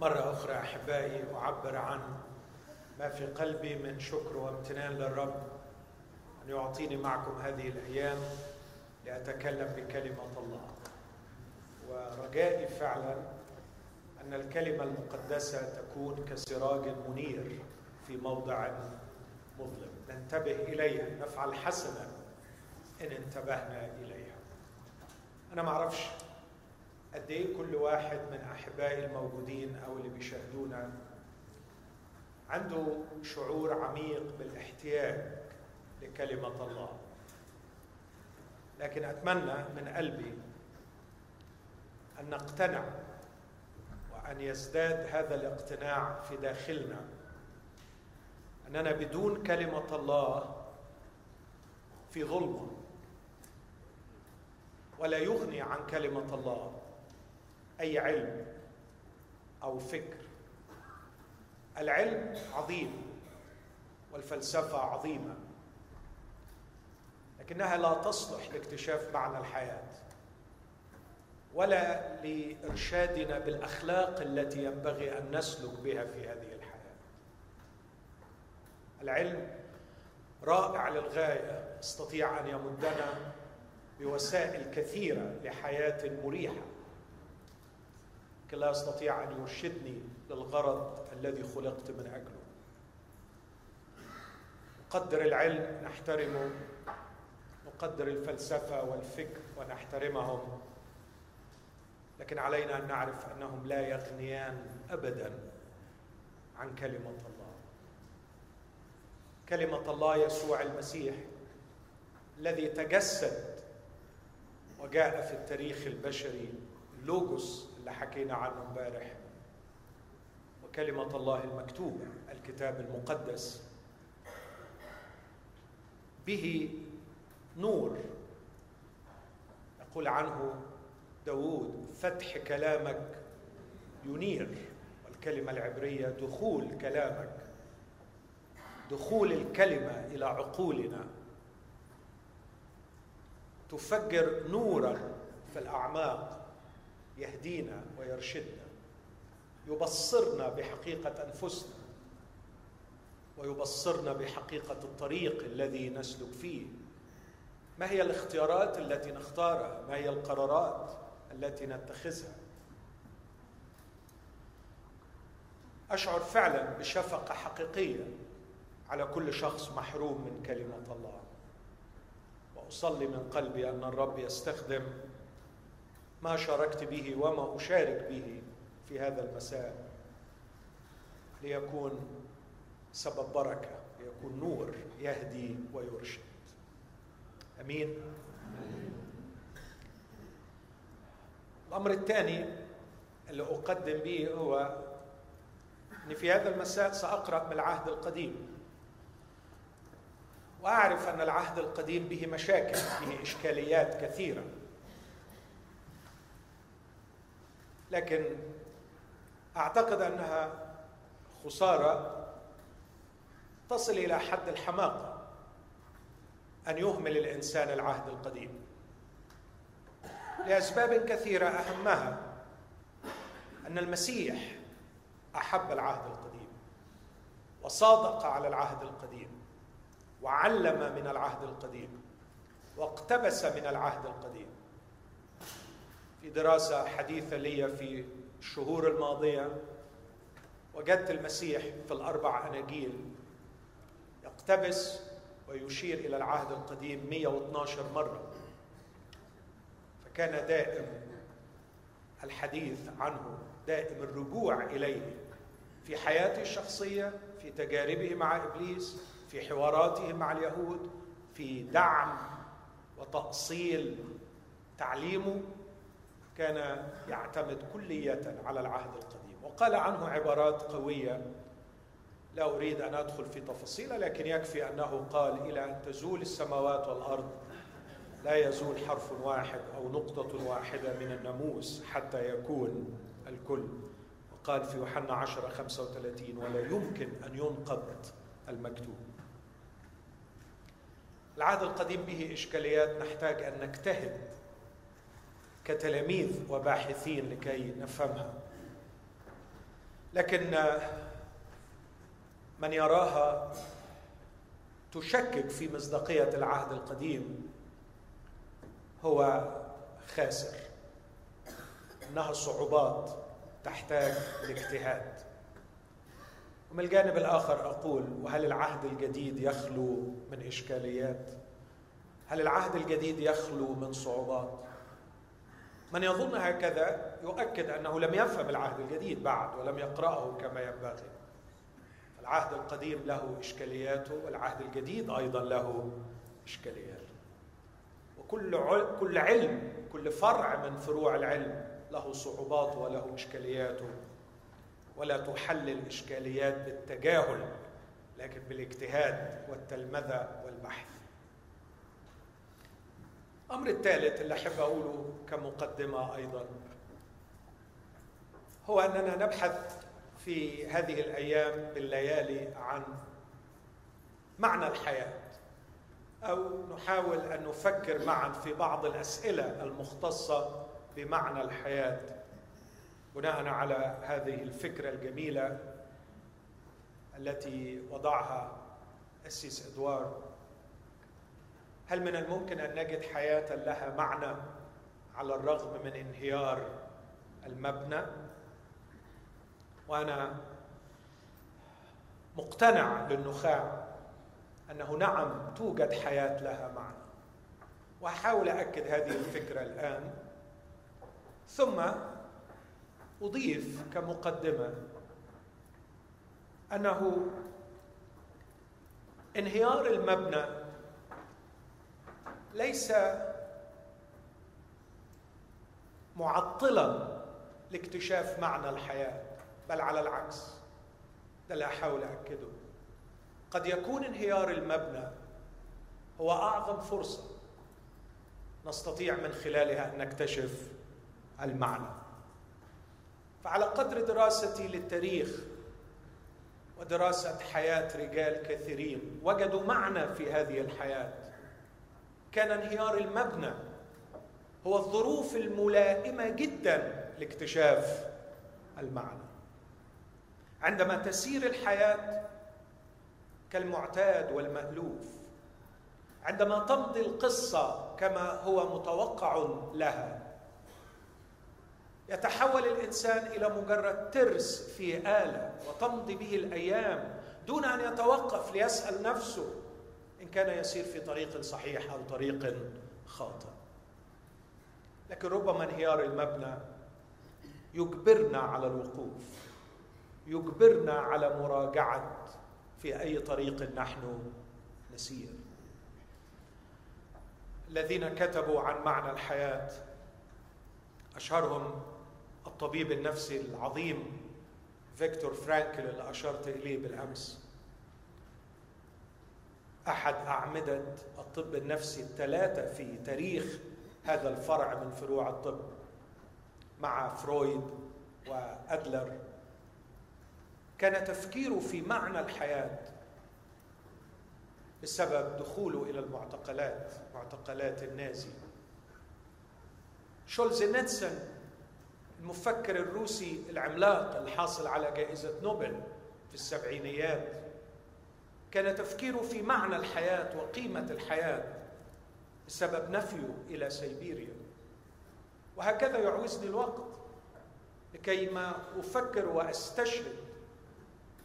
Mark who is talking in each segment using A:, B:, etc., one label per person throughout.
A: مرة أخرى أحبائي أعبر عن ما في قلبي من شكر وامتنان للرب أن يعطيني معكم هذه الأيام لأتكلم بكلمة الله. ورجائي فعلا أن الكلمة المقدسة تكون كسراج منير في موضع مظلم. ننتبه إليها نفعل حسنا إن انتبهنا إليها. أنا ما أعرفش قد إيه كل واحد من أحبائي الموجودين أو اللي بيشاهدونا عنده شعور عميق بالاحتياج لكلمة الله. لكن أتمنى من قلبي أن نقتنع وأن يزداد هذا الاقتناع في داخلنا. أننا بدون كلمة الله في ظلمة ولا يغني عن كلمة الله. أي علم أو فكر. العلم عظيم والفلسفة عظيمة لكنها لا تصلح لاكتشاف معنى الحياة ولا لإرشادنا بالأخلاق التي ينبغي أن نسلك بها في هذه الحياة. العلم رائع للغاية يستطيع أن يمدنا بوسائل كثيرة لحياة مريحة. لكن لا يستطيع أن يرشدني للغرض الذي خلقت من أجله. نقدر العلم نحترمه نقدر الفلسفة والفكر ونحترمهم لكن علينا أن نعرف أنهم لا يغنيان أبدا عن كلمة الله. كلمة الله يسوع المسيح الذي تجسد وجاء في التاريخ البشري لوجوس اللي حكينا عنه امبارح وكلمة الله المكتوبة الكتاب المقدس. به نور يقول عنه داود فتح كلامك ينير والكلمة العبرية دخول كلامك. دخول الكلمة إلى عقولنا. تفجر نورا في الأعماق. يهدينا ويرشدنا يبصرنا بحقيقة أنفسنا ويبصرنا بحقيقة الطريق الذي نسلك فيه. ما هي الاختيارات التي نختارها؟ ما هي القرارات التي نتخذها؟ أشعر فعلا بشفقة حقيقية على كل شخص محروم من كلمة الله. وأصلي من قلبي أن الرب يستخدم ما شاركت به وما أشارك به في هذا المساء ليكون سبب بركة ليكون نور يهدي ويرشد. أمين؟ الأمر الثاني اللي أقدم به هو إن في هذا المساء سأقرأ من العهد القديم. وأعرف أن العهد القديم به مشاكل به إشكاليات كثيرة. لكن أعتقد أنها خسارة تصل إلى حد الحماقه أن يهمل الإنسان العهد القديم. لأسباب كثيرة أهمها أن المسيح أحب العهد القديم وصادق على العهد القديم وعلم من العهد القديم واقتبس من العهد القديم. في دراسة حديثة لي في الشهور الماضية وجدت المسيح في الأربع أناجيل يقتبس ويشير إلى العهد القديم 112 مرة. فكان دائم الحديث عنه دائم الرجوع إليه في حياته الشخصية في تجاربه مع إبليس في حواراته مع اليهود في دعم وتأصيل تعليمه كان يعتمد كلية على العهد القديم. وقال عنه عبارات قوية. لا أريد أن أدخل في تفاصيلها لكن يكفي أنه قال إلى أن تزول السماوات والأرض. لا يزول حرف واحد أو نقطة واحدة من الناموس حتى يكون الكل. وقال في يوحنا 10 35 ولا يمكن أن ينقض المكتوب. العهد القديم به إشكاليات. نحتاج أن نجتهد كتلاميذ وباحثين لكي نفهمها. لكن من يراها تشكك في مصداقية العهد القديم هو خاسر. إنها صعوبات تحتاج لاجتهاد. ومن الجانب الآخر أقول وهل العهد الجديد يخلو من إشكاليات؟ هل العهد الجديد يخلو من صعوبات؟ من يظن هكذا يؤكد أنه لم يفهم العهد الجديد بعد ولم يقرأه كما ينبغي. العهد القديم له إشكالياته والعهد الجديد أيضا له اشكالياته وكل كل علم كل فرع من فروع العلم له صعوباته وله إشكالياته. ولا تحل الاشكاليات بالتجاهل لكن بالاجتهاد والتلمذة والبحث. الامر الثالث اللي أحب أقوله كمقدمة أيضا هو أننا نبحث في هذه الأيام بالليالي عن معنى الحياة أو نحاول أن نفكر معا في بعض الأسئلة المختصة بمعنى الحياة بناء على هذه الفكرة الجميلة التي وضعها السيس ادوار هل من الممكن أن نجد حياة لها معنى على الرغم من انهيار المبنى؟ وأنا مقتنع للنخاع أنه نعم توجد حياة لها معنى. واحاول اكد هذه الفكرة الآن. ثم أضيف كمقدمة أنه انهيار المبنى ليس معطلا لاكتشاف معنى الحياة بل على العكس ده اللي احاول أكده. قد يكون انهيار المبنى هو أعظم فرصة نستطيع من خلالها أن نكتشف المعنى. فعلى قدر دراستي للتاريخ ودراسة حياة رجال كثيرين وجدوا معنى في هذه الحياة. كان انهيار المبنى. هو الظروف الملائمة جدا لاكتشاف المعنى. عندما تسير الحياة كالمعتاد والمألوف عندما تمضي القصة كما هو متوقع لها يتحول الإنسان إلى مجرد ترس في آلة وتمضي به الأيام دون أن يتوقف ليسأل نفسه. ان كان يسير في طريق صحيح أو طريق خاطئ. لكن ربما انهيار المبنى يجبرنا على الوقوف يجبرنا على مراجعة في أي طريق نحن نسير. الذين كتبوا عن معنى الحياة أشهرهم الطبيب النفسي العظيم فيكتور فرانكل اللي اشرت إليه بالأمس. أحد أعمدة الطب النفسي الثلاثة في تاريخ هذا الفرع من فروع الطب مع فرويد وأدلر. كان تفكيره في معنى الحياة بسبب دخوله إلى المعتقلات معتقلات النازي. شولزينيتسن المفكر الروسي العملاق الحاصل على جائزة نوبل في السبعينيات كان تفكيره في معنى الحياة وقيمة الحياة بسبب نفيه إلى سيبيريا. وهكذا يعوزني الوقت لكي ما أفكر وأستشهد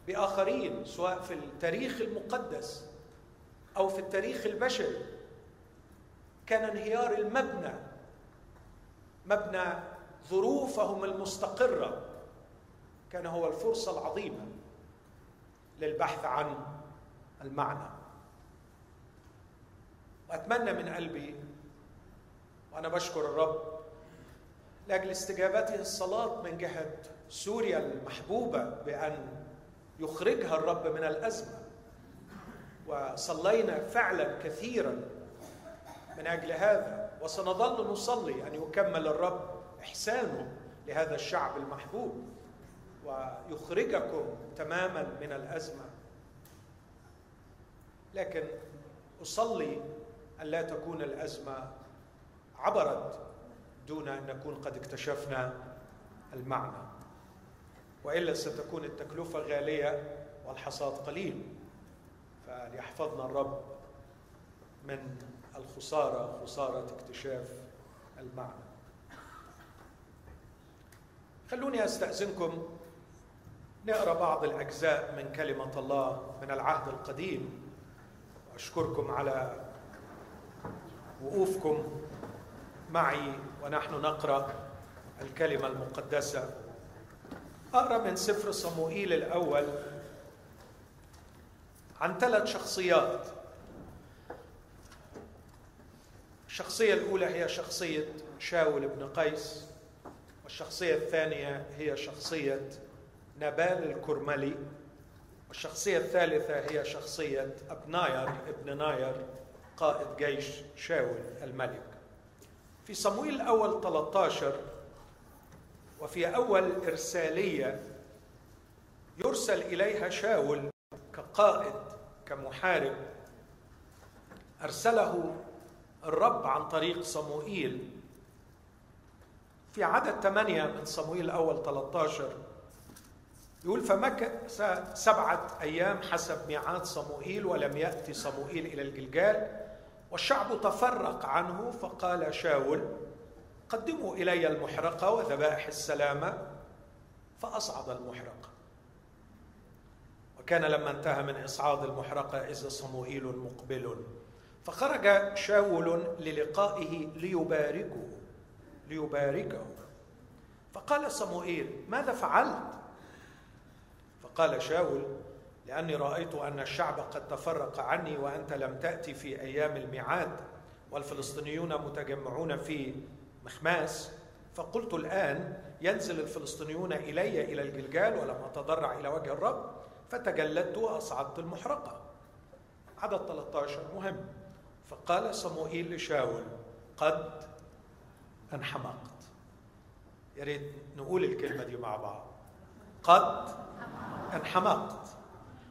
A: بآخرين سواء في التاريخ المقدس أو في التاريخ البشري. كان انهيار المبنى مبنى ظروفهم المستقرة. كان هو الفرصة العظيمة للبحث عن المعنى. وأتمنى من قلبي وأنا بشكر الرب لأجل استجابته الصلاة من جهة سوريا المحبوبة بأن يخرجها الرب من الأزمة. وصلينا فعلا كثيرا من أجل هذا. وسنظل نصلي أن يكمل الرب إحسانه لهذا الشعب المحبوب. ويخرجكم تماما من الأزمة. لكن أصلي أن لا تكون الأزمة عبرت دون أن نكون قد اكتشفنا المعنى. وإلا ستكون التكلفة غالية والحصاد قليل. فليحفظنا الرب من الخسارة خسارة اكتشاف المعنى. خلوني أستأذنكم نقرأ بعض الأجزاء من كلمة الله من العهد القديم. واشكركم على وقوفكم معي ونحن نقرأ الكلمة المقدسة. أقرأ من سفر صموئيل الأول عن ثلاث شخصيات. الشخصية الأولى هي شخصية شاول بن قيس والشخصية الثانية هي شخصية نبال الكرملي. والشخصيه الثالثة هي شخصية ابناير ابن ناير قائد جيش شاول الملك. في صمويل الأول 13 وفي أول إرسالية يرسل إليها شاول كقائد كمحارب. أرسله الرب عن طريق صموئيل في عدد ثمانية من صموئيل الأول 13 يقول فمكث سبعة أيام حسب ميعاد صموئيل ولم يأتي صموئيل إلى الجلجال والشعب تفرق عنه فقال شاول قدموا إلي المحرقة وذبائح السلامة فأصعد المحرقة. وكان لما انتهى من إصعاد المحرقة اذا صموئيل مقبل. فخرج شاول للقائه ليباركه ليباركه. فقال صموئيل ماذا فعلت؟ فقال شاول لأني رأيت أن الشعب قد تفرق عني وأنت لم تأتي في أيام الميعاد والفلسطينيون متجمعون في مخماس. فقلت الآن ينزل الفلسطينيون إلي إلى الجلجال ولم أتضرع إلى وجه الرب فتجلدت وأصعدت المحرقة. عدد 13 مهم. فقال صموئيل لشاول قد انحمقت. يا ريت نقول الكلمة دي مع بعض. قد انحمقت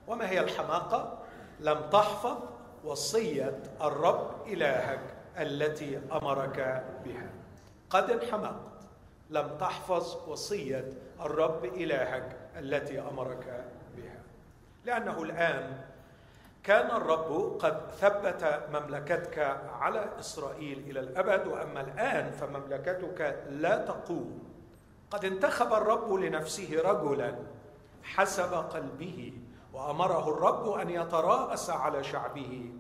A: وما هي الحماقة؟ لم تحفظ وصية الرب إلهك التي أمرك بها. قد انحمقت لم تحفظ وصية الرب إلهك التي أمرك بها. لأنه الآن كان الرب قد ثبت مملكتك على إسرائيل إلى الأبد وأما الآن فمملكتك لا تقوم قد انتخب الرب لنفسه رجلا حسب قلبه وأمره الرب أن يتراءس على شعبه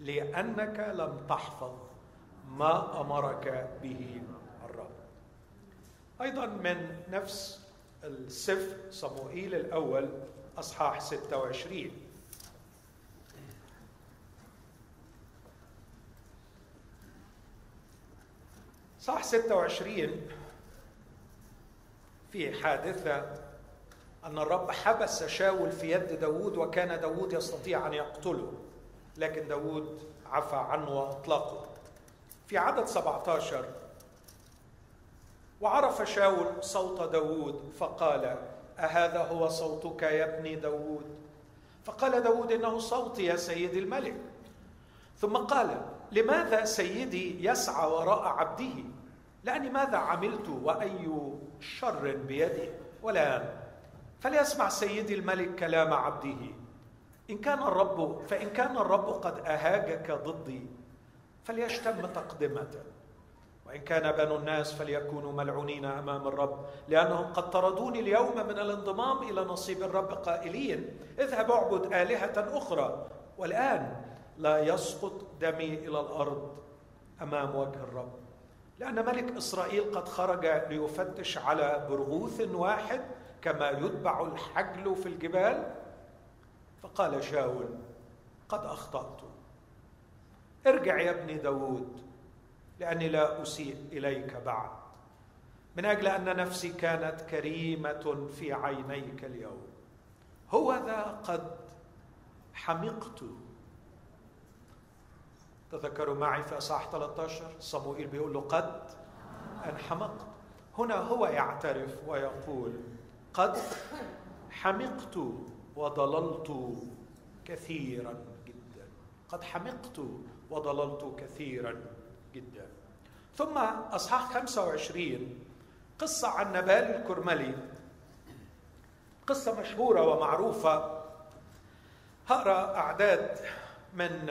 A: لأنك لم تحفظ ما أمرك به الرب. أيضا من نفس السفر صموئيل الأول أصحاح 26 صح 26 في حادثة أن الرب حبس شاول في يد داود وكان داود يستطيع أن يقتله لكن داود عفى عنه وأطلقه في عدد 17 وعرف شاول صوت داود فقال أهذا هو صوتك يا ابني داود فقال داود إنه صوتي يا سيدي الملك. ثم قال لماذا سيدي يسعى وراء عبده؟ لأني ماذا عملت وأي شر بيدي والآن فليسمع سيدي الملك كلام عبده. إن كان الرب فإن كان الرب قد أهاجك ضدي فليشتم تقدمة وإن كان بنو الناس فليكونوا ملعونين أمام الرب لأنهم قد طردوني اليوم من الانضمام إلى نصيب الرب قائلين اذهب اعبد آلهة أخرى. والآن لا يسقط دمي إلى الأرض أمام وجه الرب. لأن ملك إسرائيل قد خرج ليفتش على برغوث واحد كما يتبع الحجل في الجبال. فقال شاول قد أخطأت. ارجع يا ابني داود لأني لا أسيء إليك بعد. من أجل أن نفسي كانت كريمة في عينيك اليوم. هو ذا قد حمقت. تذكروا معي في أصحاح 13 صموئيل بيقول له قد انحمقت. هنا هو يعترف ويقول قد حمقت وضللت كثيرا جدا. قد حمقت وضللت كثيرا جدا. ثم إصحاح 25 قصة عن نبال الكرملي. قصة مشهورة ومعروفة. هقرأ أعداد من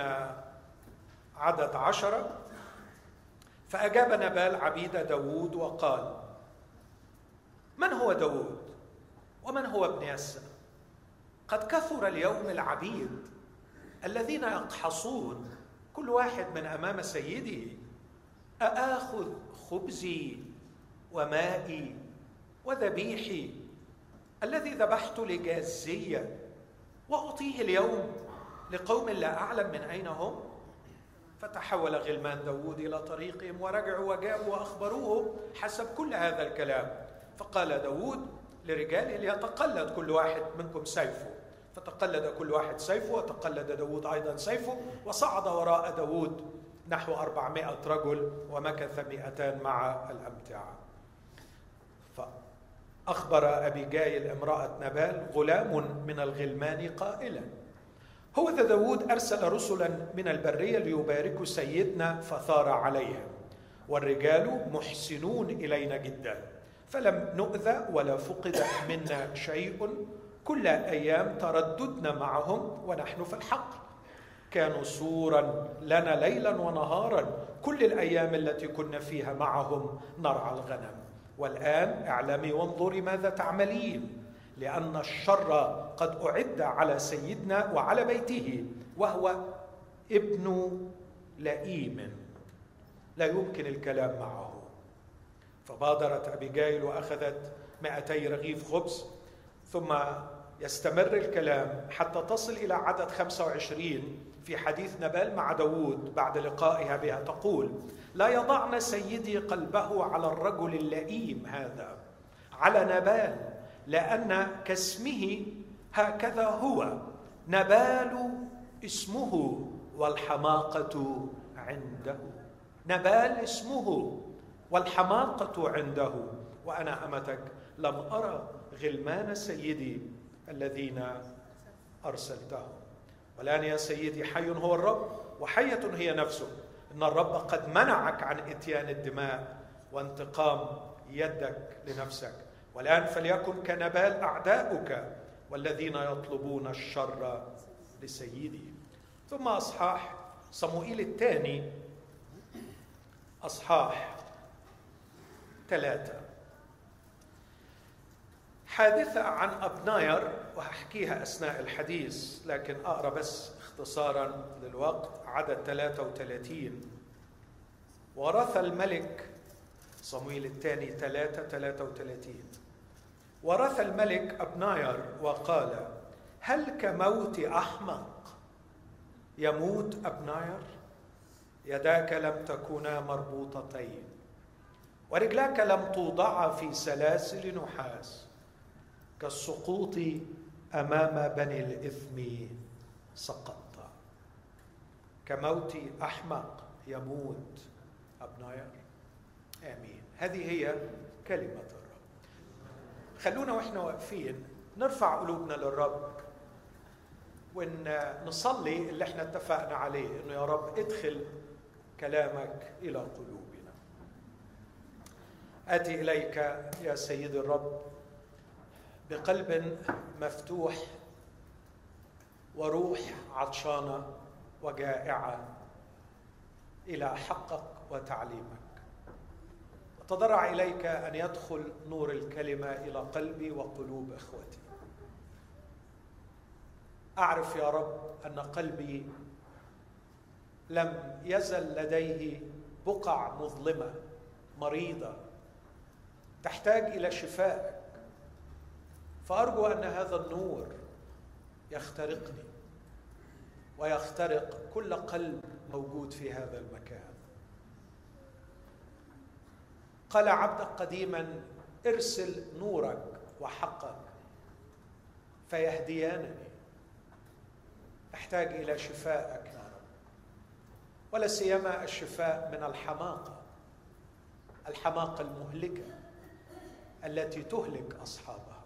A: عدد عشرة. فأجاب نبال عبيد داود وقال من هو داود؟ ومن هو ابن يسى قد كثر اليوم العبيد الذين يقحصون كل واحد من أمام سيده أآخذ خبزي ومائي وذبيحي الذي ذبحت لجازية وأعطيه اليوم لقوم لا أعلم من أين هم؟ فتحول غلمان داود إلى طريقهم ورجعوا وجاءوا وأخبروه حسب كل هذا الكلام. فقال داود لرجاله ليتقلد كل واحد منكم سيفه. فتقلد كل واحد سيفه وتقلد داود أيضا سيفه وصعد وراء داود نحو أربعمائة رجل ومكث مئتان مع الأمتعة. فأخبر أبي جايل امرأة نبال غلام من الغلمان قائلا هو ذا داود أرسل رسلا من البرية ليباركوا سيدنا فثار عليهم. والرجال محسنون إلينا جدا. فلم نؤذى ولا فقد منا شيء. كل أيام ترددنا معهم ونحن في الحق. كانوا سورا لنا ليلا ونهارا. كل الأيام التي كنا فيها معهم نرعى الغنم. والآن اعلمي وانظري ماذا تعملين. لأن الشر قد أعد على سيدنا وعلى بيته وهو ابن لئيم. لا يمكن الكلام معه. فبادرت أبيجايل وأخذت مائتي رغيف خبز ثم يستمر الكلام حتى تصل إلى عدد 25 في حديث نبال مع داود بعد لقائها بها. تقول لا يضعن سيدي قلبه على الرجل اللئيم هذا على نبال لأن كاسمه هكذا هو. نبال اسمه والحماقة عنده. نبال اسمه والحماقة عنده. وأنا أمتك لم أرى غلمان سيدي الذين أرسلتهم والآن يا سيدي حي هو الرب وحية هي نفسه. إن الرب قد منعك عن إتيان الدماء وانتقام يدك لنفسك. والآن فليكن كنبال أعداؤك والذين يطلبون الشر لسيدي. ثم أصحاح صموئيل الثاني أصحاح ثلاثة. حادثة عن أبناير وهحكيها أثناء الحديث لكن أقرأ بس اختصارا للوقت عدد 33 ورث الملك صمويل الثاني 3 33 ورث الملك أبناير وقال هل كموت أحمق يموت أبناير؟ يداك لم تكونا مربوطتين ورجلاك لم توضعا في سلاسل نحاس كالسقوط أمام بني الإثم سقطت كموت أحمق يموت أبناير. آمين. هذه هي الرب خلونا وإحنا واقفين نرفع قلوبنا للرب. ونصلي اللي إحنا اتفقنا عليه إنه يا رب ادخل كلامك إلى قلوبنا. آتي إليك يا سيدي الرب بقلب مفتوح وروح عطشانة وجائعة إلى حقك وتعليمك. اتضرع إليك أن يدخل نور الكلمة إلى قلبي وقلوب إخوتي. أعرف يا رب أن قلبي لم يزل لديه بقع مظلمة مريضة تحتاج إلى شفائك فأرجو أن هذا النور يخترقني ويخترق كل قلب موجود في هذا المكان. قال عبدك قديما ارسل نورك وحقك فيهديانني. أحتاج إلى شفائك يا رب. ولا سيما الشفاء من الحماقة الحماقة المهلكة التي تهلك أصحابها.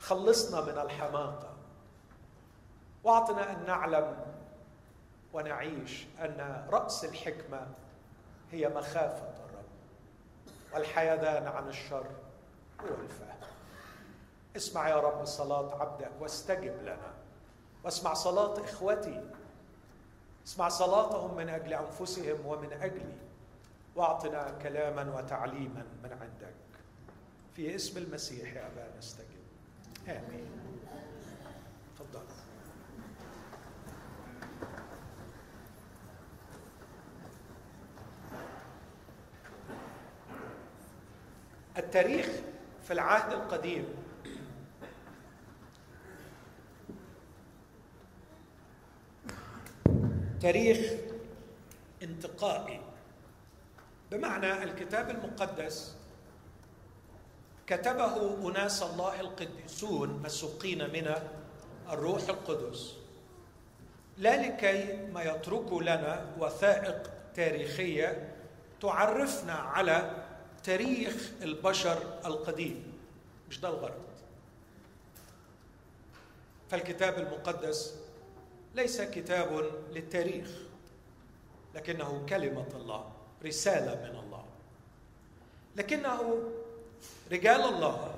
A: خلصنا من الحماقة وأعطنا أن نعلم ونعيش أن رأس الحكمة هي مخافة. والحيدان عن الشر هو الفهم اسمع يا رب صلاة عبدك واستجب لنا. واسمع صلاة إخوتي. اسمع صلاتهم من أجل أنفسهم ومن أجلي. وأعطنا كلاما وتعليما من عندك. في اسم المسيح يا أبا نستجب آمين. التاريخ في العهد القديم. تاريخ انتقائي. بمعنى الكتاب المقدس كتبه أناس الله القديسون مسوقين من الروح القدس. لا لكي ما يتركوا لنا وثائق تاريخية تعرفنا على تاريخ البشر القديم مش ده الغرض. فالكتاب المقدس ليس كتاب للتاريخ لكنه كلمة الله رسالة من الله. لكنه رجال الله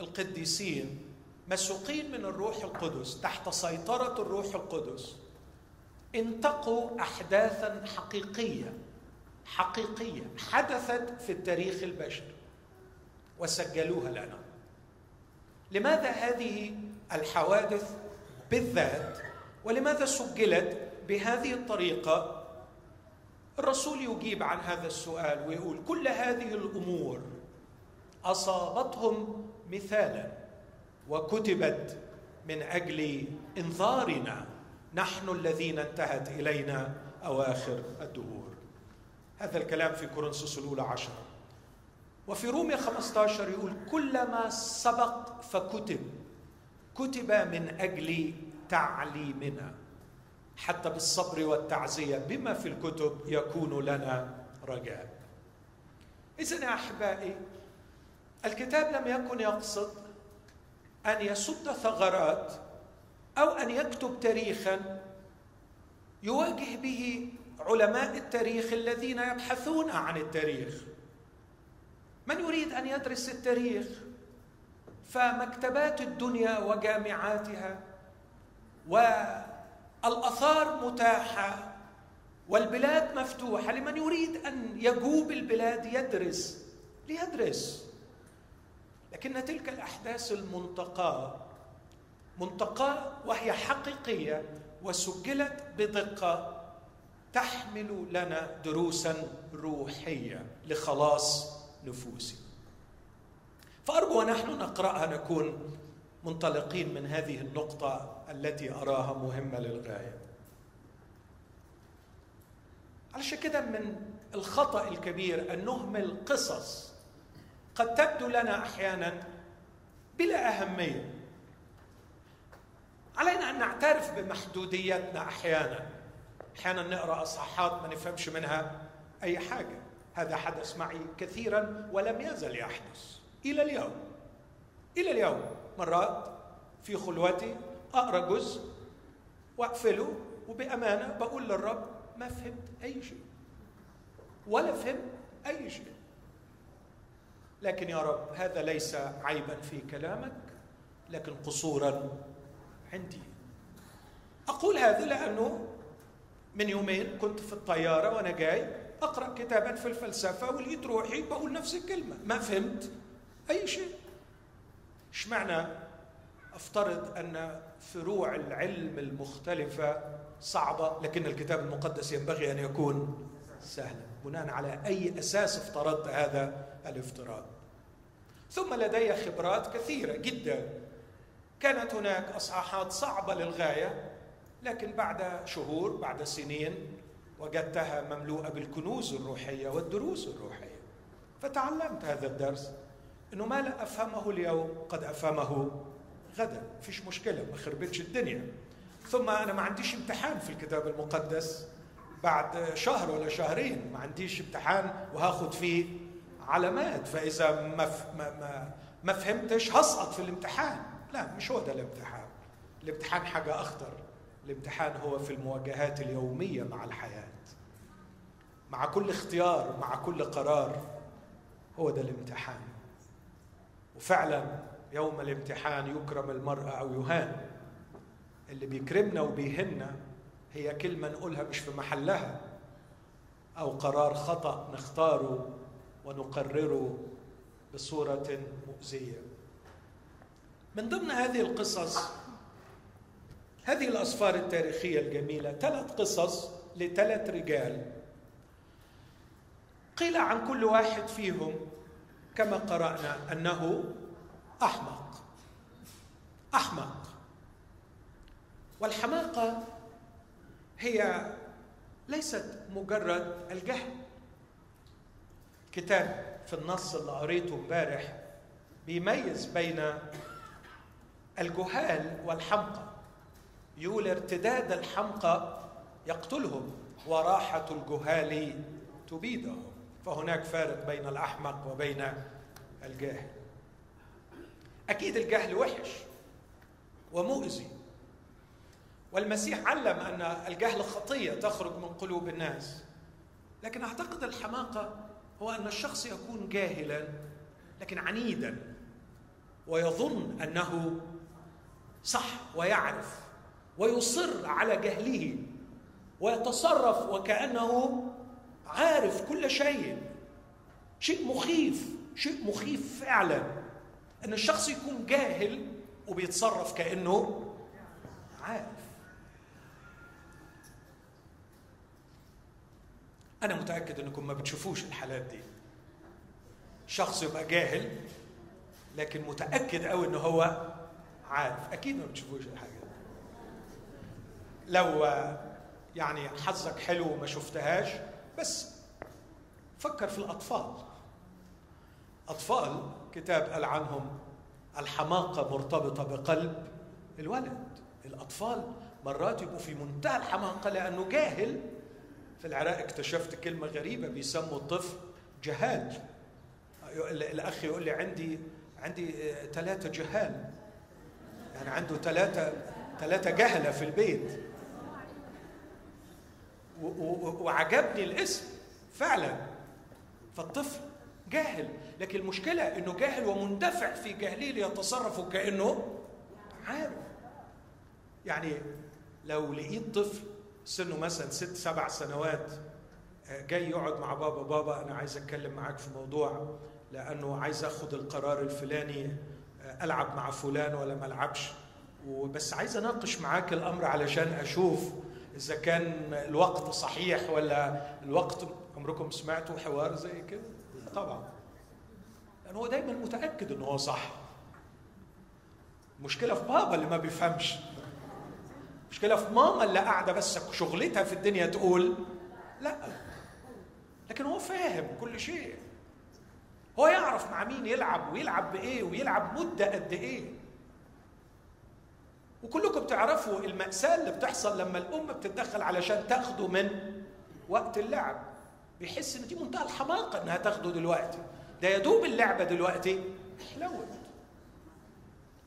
A: القديسين مسوقين من الروح القدس تحت سيطرة الروح القدس انتقوا احداثا حقيقية. حقيقية حدثت في التاريخ البشري وسجلوها لنا. لماذا هذه الحوادث بالذات ولماذا سجلت بهذه الطريقة؟ الرسول يجيب عن هذا السؤال ويقول كل هذه الأمور أصابتهم مثالا وكتبت من أجل إنذارنا. نحن الذين انتهت إلينا أواخر الدهور. هذا الكلام في كورنثوس الأولى عشرة. وفي رومية 15 يقول كل ما سبق فكتب كتب من أجل تعليمنا. حتى بالصبر والتعزية بما في الكتب يكون لنا رجاء. اذا يا أحبائي الكتاب لم يكن يقصد أن يسد ثغرات أو أن يكتب تاريخا يواجه به علماء التاريخ الذين يبحثون عن التاريخ. من يريد أن يدرس التاريخ؟ فمكتبات الدنيا وجامعاتها والآثار متاحة والبلاد مفتوحة. لمن يريد أن يجوب البلاد يدرس ليدرس. لكن تلك الأحداث المنتقاة منتقاة وهي حقيقية وسجلت بدقة. تحمل لنا دروسا روحية لخلاص نفوسنا فأرجو ونحن نقرأها نكون منطلقين من هذه النقطة التي أراها مهمة للغاية. علشان كده من الخطأ الكبير أن نهمل قصص قد تبدو لنا أحيانا بلا أهمية. علينا أن نعترف بمحدوديتنا أحيانا. أحيانا نقرأ أصحاحات ما نفهمش منها أي حاجة. هذا حدث معي كثيرا ولم يزل يحدث. إلى اليوم. إلى اليوم. مرات في خلوتي أقرأ جزء وأقفله وبأمانة بقول للرب ما فهمت أي شيء. ولا فهمت أي شيء. لكن يا رب هذا ليس عيبا في كلامك لكن قصورا عندي. أقول هذا لأنه من يومين كنت في الطيارة وأنا جاي أقرأ كتابا في الفلسفة ولقيت روحي بقول نفس الكلمة. ما فهمت أي شيء. اشمعنى أفترض أن فروع العلم المختلفة صعبة لكن الكتاب المقدس ينبغي أن يكون سهلا. بناء على أي أساس افترضت هذا الافتراض. ثم لدي خبرات كثيرة جدا. كانت هناك أصحاحات صعبة للغاية. لكن بعد شهور بعد سنين وجدتها مملوءة بالكنوز الروحية والدروس الروحية. فتعلمت هذا الدرس إنه ما لا أفهمه اليوم قد أفهمه غدا. فيش مشكلة ما خربتش الدنيا. ثم أنا ما عنديش امتحان في الكتاب المقدس. بعد شهر ولا شهرين ما عنديش امتحان وهاخد فيه علامات. فإذا ما ما ما فهمتش هسقط في الامتحان. لا مش هو ده الامتحان. الامتحان حاجة أخطر. الامتحان هو في المواجهات اليومية مع الحياة. مع كل اختيار مع كل قرار هو ده الامتحان. وفعلا يوم الامتحان يكرم المرء أو يهان. اللي بيكرمنا وبيهنا هي كلمة نقولها مش في محلها أو قرار خطأ نختاره ونقرره بصورة مؤذية. من ضمن هذه القصص هذه الاسفار التاريخية الجميلة ثلاث قصص لثلاث رجال. قيل عن كل واحد فيهم كما قرأنا أنه أحمق. أحمق. والحماقة هي ليست مجرد الجهل. كتاب في النص اللي قريته امبارح بيميز بين الجهال والحمقى. يقول ارتداد الحمقى يقتلهم وراحة الجهال تبيدهم. فهناك فارق بين الأحمق وبين الجاهل. أكيد الجهل وحش ومؤذي. والمسيح علم أن الجهل خطية تخرج من قلوب الناس. لكن أعتقد الحماقة هو أن الشخص يكون جاهلا لكن عنيدا ويظن أنه صح ويعرف ويصر على جهله ويتصرف وكأنه عارف كل شيء. شيء مخيف شيء مخيف فعلا. إن الشخص يكون جاهل وبيتصرف كأنه عارف. أنا متأكد إنكم ما بتشوفوش الحالات دي. شخص يبقى جاهل لكن متأكد قوي ان هو عارف. أكيد ما بتشوفوش الحاجة لو يعني حظك حلو وما شفتهاش بس فكر في الأطفال. أطفال كتاب قال عنهم الحماقة مرتبطة بقلب الولد. الأطفال مرات يبقوا في منتهى الحماقة لأنه جاهل. في العراق اكتشفت كلمة غريبة بيسموا الطفل جهال. الأخ يقول لي عندي عندي ثلاثة جهال. يعني عنده ثلاثة ثلاثة جهلة في البيت. وعجبني الاسم فعلا. فالطفل جاهل. لكن المشكلة إنه جاهل ومندفع في جهله ليتصرف كأنه عارف. يعني لو لقيت طفل سنه مثلا ست سبع سنوات جاي يقعد مع بابا بابا أنا عايز أتكلم معاك في موضوع لأنه عايز آخد القرار الفلاني ألعب مع فلان ولا ما ألعبش وبس عايز أناقش معاك الأمر علشان أشوف إذا كان الوقت صحيح ولا الوقت عمركم سمعتوا حوار زي كده؟ طبعا. لأن هو دايما متأكد ان هو صح. مشكلة في بابا اللي ما بيفهمش. مشكلة في ماما اللي قاعدة بس شغلتها في الدنيا تقول لا. لكن هو فاهم كل شيء. هو يعرف مع مين يلعب ويلعب بإيه ويلعب مدة قد إيه. وكلكم تعرفوا المأساة اللي بتحصل لما الأم بتتدخل علشان تاخده من وقت اللعب. بيحس إن دي منتهى الحماقة إنها تاخده دلوقتي. ده يدوب اللعبة دلوقتي حلوت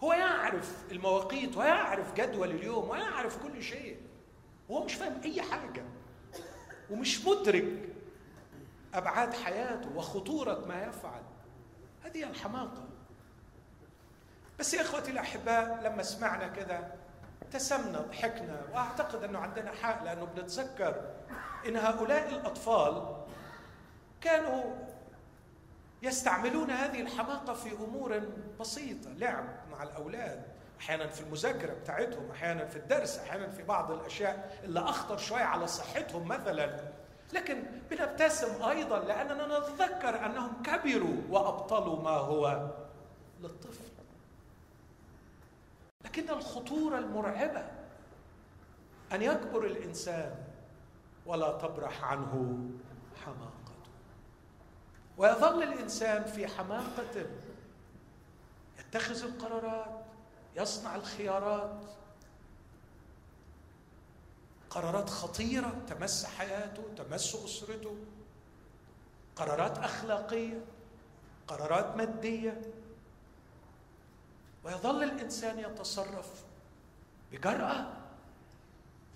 A: هو يعرف المواقيت ويعرف جدول اليوم ويعرف كل شيء. هو مش فاهم أي حاجة. ومش مدرك أبعاد حياته وخطورة ما يفعل. هذه الحماقة. بس يا إخوتي الأحباء لما سمعنا كده ابتسمنا ضحكنا وأعتقد أنه عندنا حق لأنه بنتذكر إن هؤلاء الأطفال كانوا يستعملون هذه الحماقة في أمور بسيطة لعب مع الأولاد أحيانا في المذاكرة بتاعتهم أحيانا في الدرس أحيانا في بعض الأشياء اللي أخطر شوية على صحتهم مثلا. لكن بنبتسم أيضا لأننا نتذكر أنهم كبروا وأبطلوا ما هو للطفل. لكن الخطورة المرعبة. أن يكبر الإنسان ولا تبرح عنه حماقته. ويظل الإنسان في حماقة يتخذ القرارات يصنع الخيارات. قرارات خطيرة تمس حياته تمس أسرته. قرارات أخلاقية قرارات مادية. ويظل الإنسان يتصرف بجرأة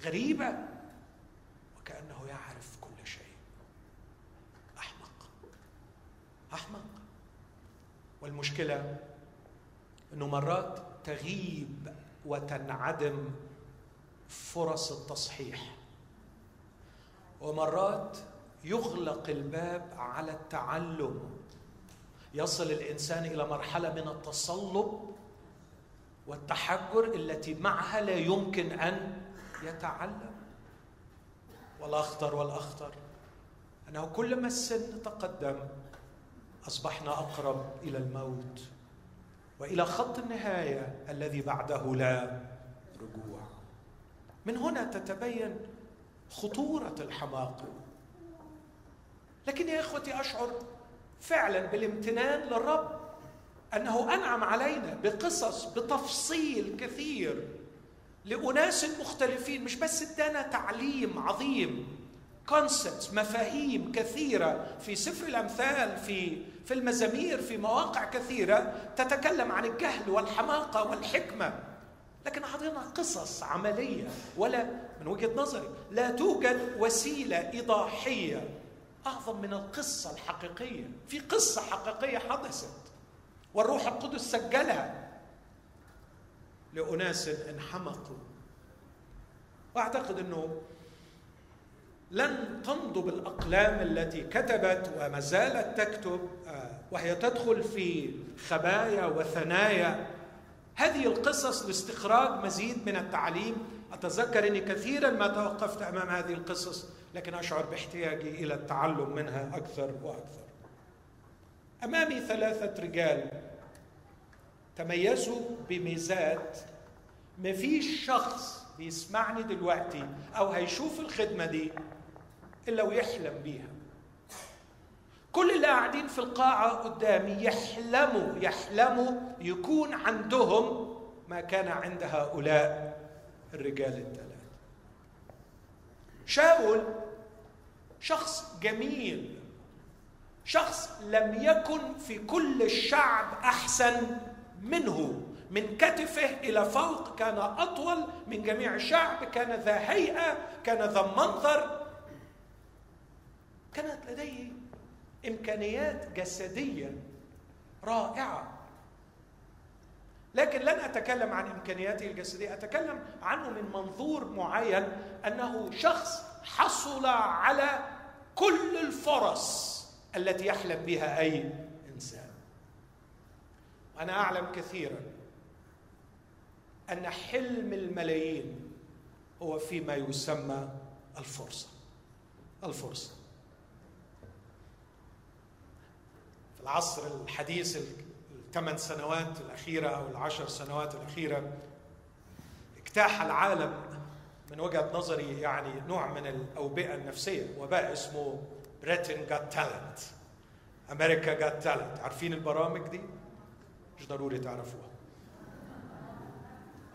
A: غريبة وكأنه يعرف كل شيء. أحمق. أحمق. والمشكلة إنه مرات تغيب وتنعدم فرص التصحيح. ومرات يغلق الباب على التعلم. يصل الإنسان إلى مرحلة من التصلب والتحجر التي معها لا يمكن أن يتعلم. والأخطر والأخطر أنه كلما السن تقدم أصبحنا أقرب إلى الموت وإلى خط النهاية الذي بعده لا رجوع. من هنا تتبين خطورة الحماقه لكن يا إخوتي أشعر فعلا بالامتنان للرب. أنه أنعم علينا بقصص بتفصيل كثير لأناس مختلفين مش بس ادانا تعليم عظيم كونسبتس مفاهيم كثيرة في سفر الأمثال في في المزامير في مواقع كثيرة تتكلم عن الجهل والحماقة والحكمة. لكن أعطينا قصص عملية ولا من وجهة نظري لا توجد وسيلة ايضاحيه أعظم من القصة الحقيقية. في قصة حقيقية حدثت. والروح القدس سجلها لأناس انحمقوا. وأعتقد إنه لن تنضب الاقلام التي كتبت وما زالت تكتب آه، وهي تدخل في خبايا وثنايا. هذه القصص لاستخراج مزيد من التعليم. أتذكر إني كثيرا ما توقفت أمام هذه القصص لكن أشعر باحتياجي إلى التعلم منها أكثر وأكثر. أمامي ثلاثة رجال تميزوا بميزات ما فيش شخص بيسمعني دلوقتي أو هيشوف الخدمة دي إلا ويحلم بيها. كل اللي قاعدين في القاعة قدامي يحلموا يحلموا يكون عندهم ما كان عند هؤلاء الرجال الثلاثة. شاول شخص جميل شخص لم يكن في كل الشعب أحسن منه من كتفه إلى فوق كان أطول من جميع الشعب كان ذا هيئة كان ذا منظر. كانت لديه إمكانيات جسدية رائعة. لكن لن أتكلم عن إمكانياته الجسدية أتكلم عنه من منظور معين أنه شخص حصل على كل الفرص التي يحلم بها انسان وأنا أعلم كثيرا أن حلم الملايين هو فيما يسمى الفرصة. الفرصة. في العصر الحديث الثمان سنوات الأخيرة أو العشر سنوات الأخيرة اجتاح العالم من وجهة نظري يعني نوع من الأوبئة النفسية وباء اسمه Britain Got Talent أمريكا Got Talent عارفين البرامج دي؟ مش ضروري تعرفوها.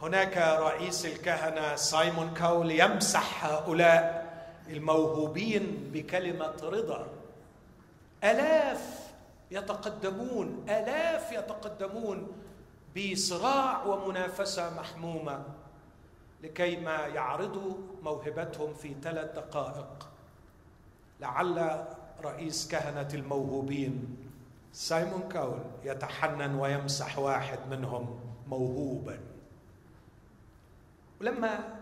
A: هناك رئيس الكهنة سايمون كاول يمسح هؤلاء الموهوبين بكلمة رضا. آلاف يتقدمون آلاف يتقدمون بصراع ومنافسة محمومة لكي ما يعرضوا موهبتهم في ثلاث دقائق. لعل رئيس كهنة الموهوبين سايمون كاول يتحنن ويمسح واحد منهم موهوبا. ولما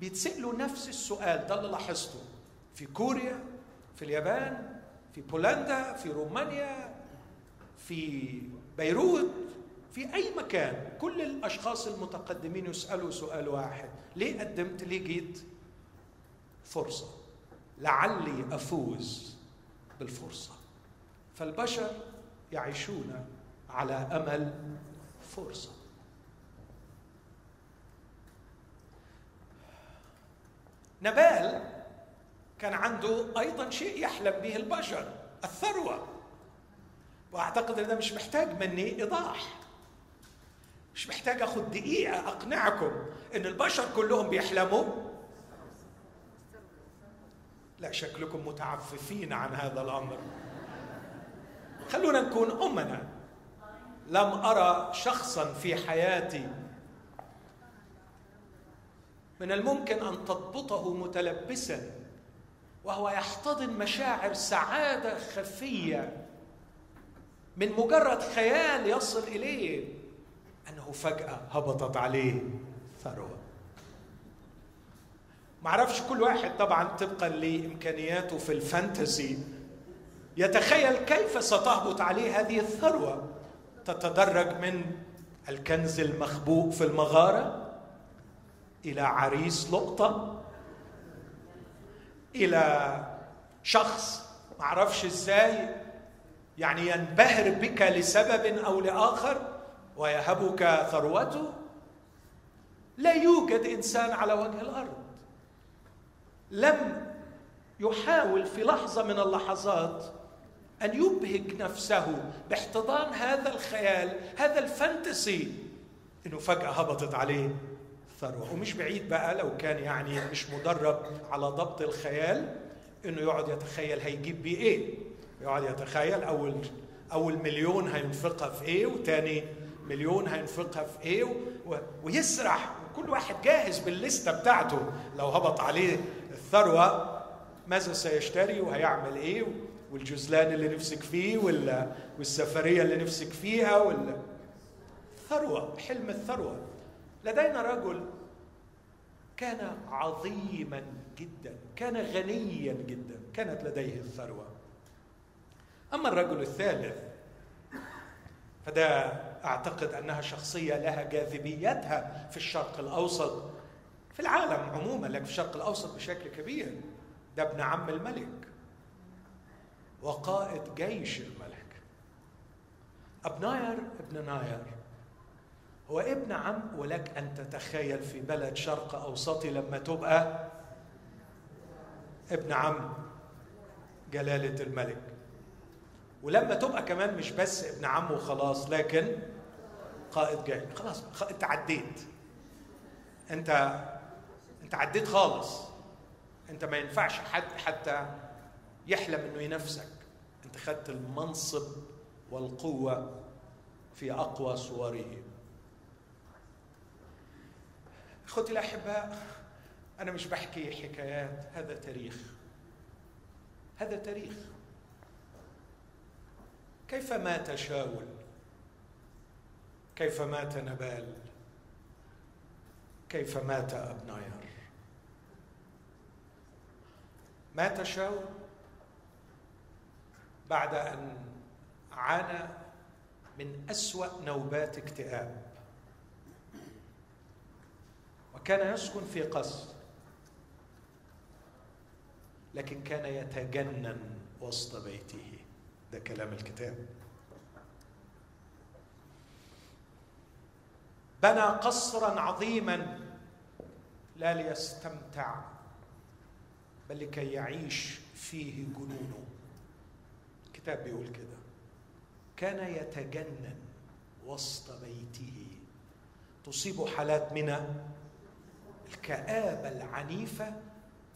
A: بيتسألوا نفس السؤال ده اللي لاحظته في كوريا في اليابان في بولندا في رومانيا في بيروت في أي مكان كل الأشخاص المتقدمين يسألوا سؤال واحد ليه قدمت ليه جيت؟ فرصة. لعلي أفوز بالفرصة. فالبشر يعيشون على أمل فرصة. نبال كان عنده أيضا شيء يحلم به البشر الثروة. وأعتقد إن ده مش محتاج مني إيضاح. مش محتاج اخد دقيقة أقنعكم إن البشر كلهم بيحلموا. لا شكلكم متعففين عن هذا الأمر. خلونا نكون أمنا. لم أرى شخصا في حياتي. من الممكن أن تضبطه متلبسا وهو يحتضن مشاعر سعادة خفية. من مجرد خيال يصل إليه أنه فجأة هبطت عليه ثروة. معرفش كل واحد طبعا طبقا لإمكانياته في الفانتسي يتخيل كيف ستهبط عليه هذه الثروة. تتدرج من الكنز المخبوء في المغارة إلى عريس لقطة إلى شخص معرفش إزاي يعني ينبهر بك لسبب أو لآخر ويهبك ثروته. لا يوجد إنسان على وجه الأرض. لم يحاول في لحظة من اللحظات أن يبهج نفسه باحتضان هذا الخيال هذا الفانتسي. إنه فجأة هبطت عليه ثروة. ومش بعيد بقى لو كان يعني مش مدرب على ضبط الخيال إنه يقعد يتخيل هيجيب بيه إيه؟ يقعد يتخيل أول أول مليون هينفقها في إيه؟ وتاني مليون هينفقها في و... ويسرح. كل واحد جاهز بالليسته بتاعته. لو هبط عليه الثروة ماذا سيشتري؟ وهيعمل إيه؟ والجزلان اللي نفسك فيه ولا والسفرية اللي نفسك فيها ولا. ثروة حلم الثروة. لدينا رجل كان عظيما جدا كان غنيا جدا كانت لديه الثروة. أما الرجل الثالث فده أعتقد أنها شخصية لها جاذبيتها في الشرق الأوسط في العالم عموما لكن في الشرق الأوسط بشكل كبير. ده ابن عم الملك. وقائد جيش الملك. ابناير ابن ناير. هو ابن عم ولك أن تتخيل في بلد شرق اوسطي لما تبقى ابن عم جلالة الملك. ولما تبقى كمان مش بس ابن عمه وخلاص لكن قائد جاي خلاص انت عديت. انت انت عديت خالص. انت ما ينفعش حد حتى يحلم إنه ينافسك. أنت خدت المنصب والقوة في أقوى صوره. أخوتي الأحباء أنا مش بحكي حكايات هذا تاريخ. هذا تاريخ. كيف مات شاول؟ كيف مات نبال؟ كيف مات ابناير مات شاول؟ بعد أن عانى من أسوأ نوبات اكتئاب. وكان يسكن في قصر لكن كان يتجنن وسط بيته. ده كلام الكتاب. بنى قصرا عظيما لا ليستمتع بل لكي يعيش فيه جنونه. الكتاب بيقول كده. كان يتجنن وسط بيته. تصيب حالات من الكآبة العنيفة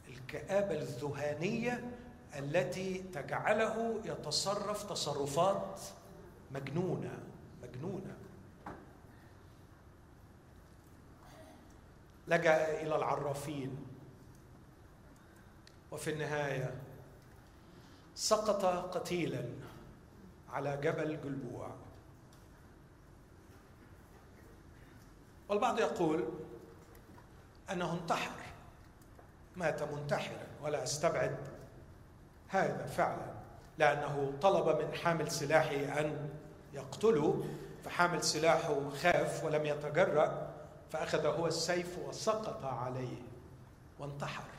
A: الكآبة الذهانية التي تجعله يتصرف تصرفات مجنونة مجنونة. لجأ إلى العرافين. وفي النهاية سقط قتيلا على جبل جلبوع. والبعض يقول أنه انتحر مات منتحرا ولا أستبعد هذا فعلا لأنه طلب من حامل سلاحه أن يقتله فحامل سلاحه خاف ولم يتجرأ فأخذ هو السيف وسقط عليه وانتحر.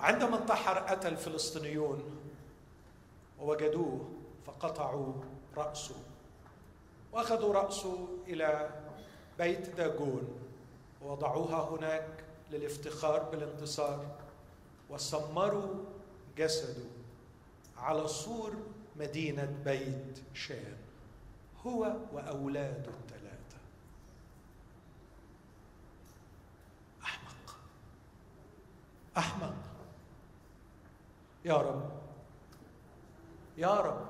A: وعندما انتحر أتى الفلسطينيون ووجدوه فقطعوا رأسه. وأخذوا رأسه إلى بيت داجون ووضعوها هناك للافتخار بالانتصار. وسمروا جسده على سور مدينة بيت شان. هو وأولاده الثلاثة أحمق أحمق يا رب. يا رب.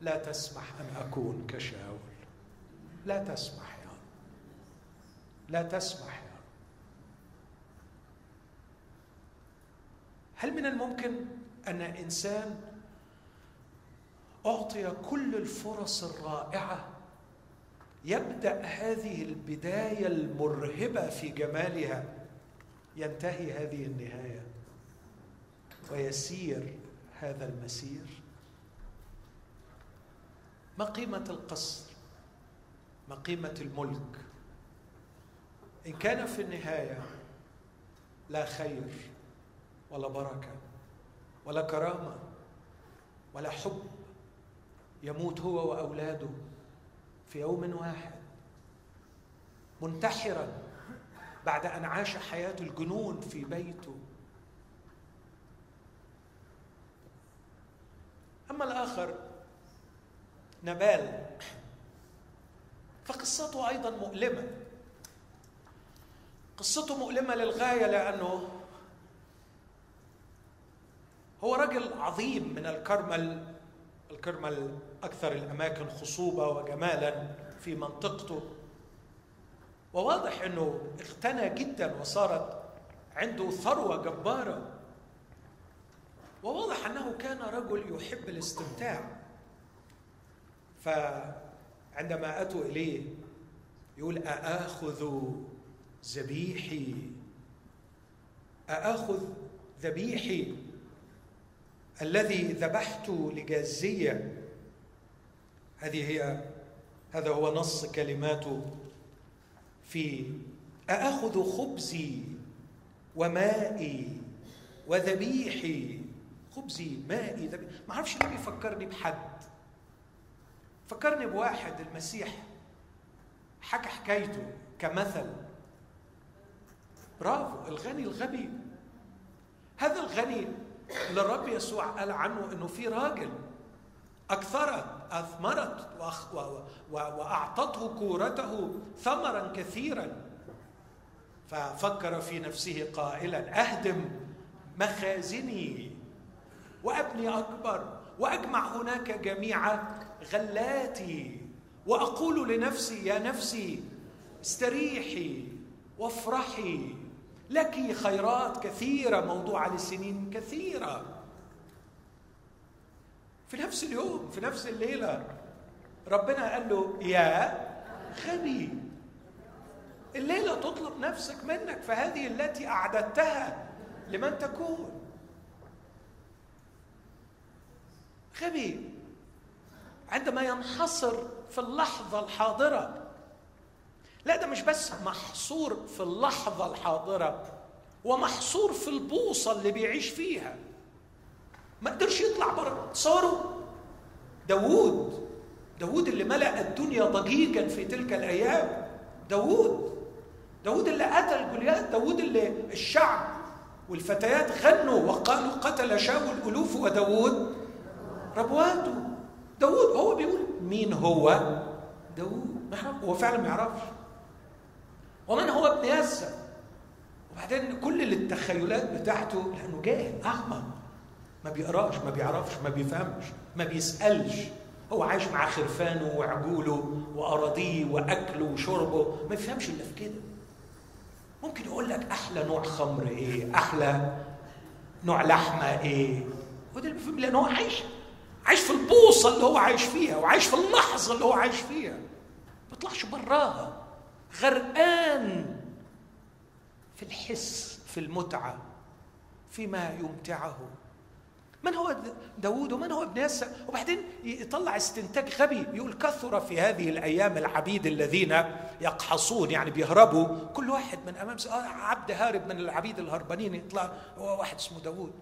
A: لا تسمح أن أكون كشاول. لا تسمح يا رب. لا تسمح يا رب. هل من الممكن أن إنسان أعطي كل الفرص الرائعة يبدأ هذه البداية المرهبة في جمالها ينتهي هذه النهاية؟ ويسير هذا المسير؟ ما قيمة القصر؟ ما قيمة الملك؟ إن كان في النهاية لا خير ولا بركة ولا كرامة ولا حب يموت هو وأولاده في يوم واحد منتحرا بعد أن عاش حياة الجنون في بيته. أما الآخر نبال. فقصته أيضا مؤلمة. قصته مؤلمة للغاية لأنه هو رجل عظيم من الكرمل. الكرمل أكثر الأماكن خصوبة وجمالا في منطقته. وواضح إنه اغتنى جدا وصارت عنده ثروة جبارة. وواضح أنه كان رجل يحب الاستمتاع. فعندما أتوا إليه يقول أآخذ ذبيحي؟ أآخذ ذبيحي الذي ذبحت لجازية؟ هذه هي هذا هو نص كلماته في أأخذ خبزي ومائي وذبيحي. خبزي مائي ذبيحي ما أعرفش ليه بيفكرني بحد. فكرني بواحد المسيح. حكى حكايته كمثل. برافو الغني الغبي. هذا الغني اللي الرب يسوع قال عنه إنه في راجل أكثرت أثمرت وأعطته كورته ثمرا كثيرا. ففكر في نفسه قائلا أهدم مخازني. وابني أكبر وأجمع هناك جميع غلاتي وأقول لنفسي يا نفسي استريحي وافرحي لك خيرات كثيرة موضوعه لسنين كثيرة. في نفس اليوم في نفس الليلة ربنا قال له يا غبي الليلة تطلب نفسك منك فهذه التي أعددتها لمن تكون. غبي. عندما ينحصر في اللحظة الحاضرة. لا ده مش بس محصور في اللحظة الحاضرة ومحصور في البوصة اللي بيعيش فيها. ما قدرش يطلع بره. تصوروا؟ داوود داوود اللي ملأ الدنيا ضجيجا في تلك الأيام. داوود داوود اللي قتل جوليات داوود اللي الشعب والفتيات غنوا وقالوا قتل شاول الألوف وداوود. ربواته. داوود هو بيقول مين هو؟ داوود. هو فعلا ما يعرفش. ومن هو ابن يسى وبعدين كل التخيلات بتاعته لأنه جاهل أعمى. ما بيقراش ما بيعرفش ما بيفهمش ما بيسألش. هو عايش مع خرفانه وعجوله وأراضيه وأكله وشربه. ما بيفهمش إلا في كده. ممكن يقول لك أحلى نوع خمر إيه؟ أحلى نوع لحمة إيه؟ وده اللي بيفهم هو عايش عايش في البوصة اللي هو عايش فيها وعايش في اللحظة اللي هو عايش فيها. ما بيطلعش براها. غرقان في الحس في المتعة فيما يمتعه. من هو داود ومن هو ابن يسى وبعدين يطلع استنتاج غبي. يقول كثر في هذه الأيام العبيد الذين يقحصون يعني بيهربوا. كل واحد من أمام آه عبد هارب من العبيد الهربانين. يطلع هو واحد اسمه داود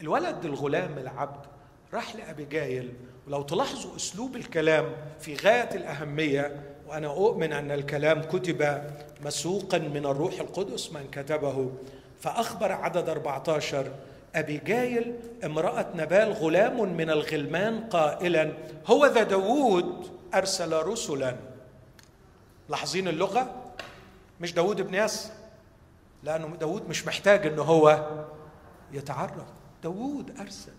A: الولد الغلام العبد. راح لأبيجايل ولو تلاحظوا أسلوب الكلام في غاية الأهمية وأنا أؤمن أن الكلام كتب مسوقا من الروح القدس من كتبه فأخبر عدد 14 أبي جايل امرأة نبال غلام من الغلمان قائلا هو ذا داوود أرسل رسلا. لاحظين اللغة؟ مش داوود ابن ياس؟ لأنه داوود مش محتاج ان هو يتعرف داوود أرسل.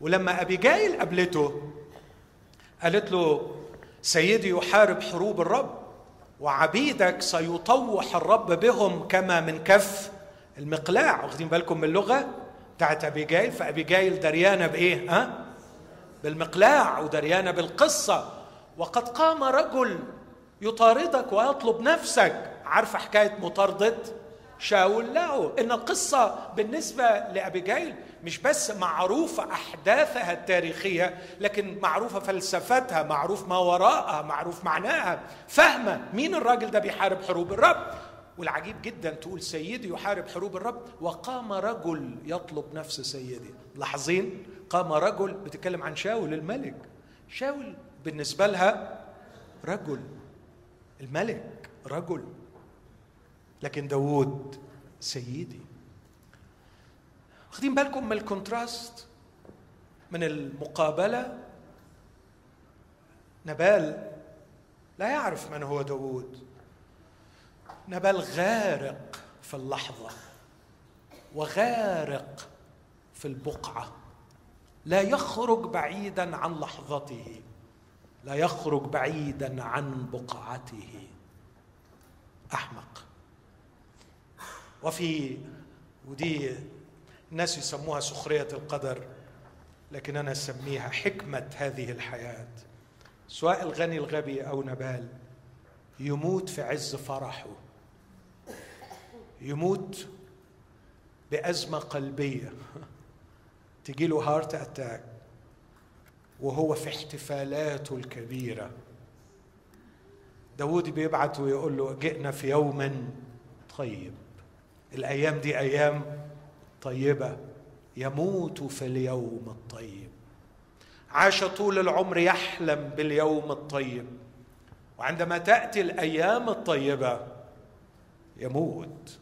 A: ولما ابي جايل قابلته قالت له سيدي يحارب حروب الرب وعبيدك سيطوح الرب بهم كما من كف المقلاع. واخدين بالكم من اللغة بتاعت ابي جايل فابي جايل دريانة بإيه؟ ها؟ بالمقلاع ودريانة بالقصة. وقد قام رجل يطاردك ويطلب نفسك. عارفة حكاية مطاردة شاول؟ له إن القصة بالنسبة لأبيجايل مش بس معروفة أحداثها التاريخية لكن معروفة فلسفتها معروف ما وراءها معروف معناها فاهمة مين الراجل ده بيحارب حروب الرب. والعجيب جدا تقول سيدي يحارب حروب الرب وقام رجل يطلب نفس سيدي. لاحظين؟ قام رجل بتتكلم عن شاول الملك. شاول بالنسبة لها رجل. الملك رجل. لكن داوود سيدي. واخدين بالكم من الكونتراست من المقابلة. نبال لا يعرف من هو داوود. نبال غارق في اللحظة وغارق في البقعة. لا يخرج بعيدا عن لحظته لا يخرج بعيدا عن بقعته. أحمق. وفي ودي الناس يسموها سخرية القدر لكن أنا أسميها حكمة هذه الحياة. سواء الغني الغبي أو نبال يموت في عز فرحه. يموت بأزمة قلبية. تجي له heart attack وهو في احتفالاته الكبيرة. داود بيبعت ويقول له جئنا في يوم طيب. الأيام دي أيام طيبة يموت في اليوم الطيب. عاش طول العمر يحلم باليوم الطيب. وعندما تأتي الأيام الطيبة يموت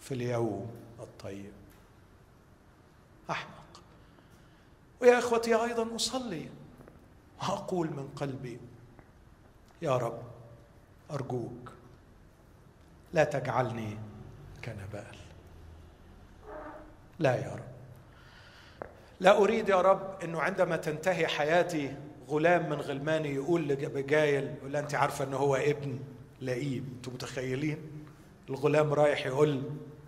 A: في اليوم الطيب. أحمق. ويا إخوتي أيضا أصلي وأقول من قلبي يا رب أرجوك لا تجعلني كنبال. لا يا رب. لا أريد يا رب إنه عندما تنتهي حياتي غلام من غلماني يقول لابيجايل يقول أنت عارفة إنه هو ابن لئيم. أنتم متخيلين؟ الغلام رايح يقول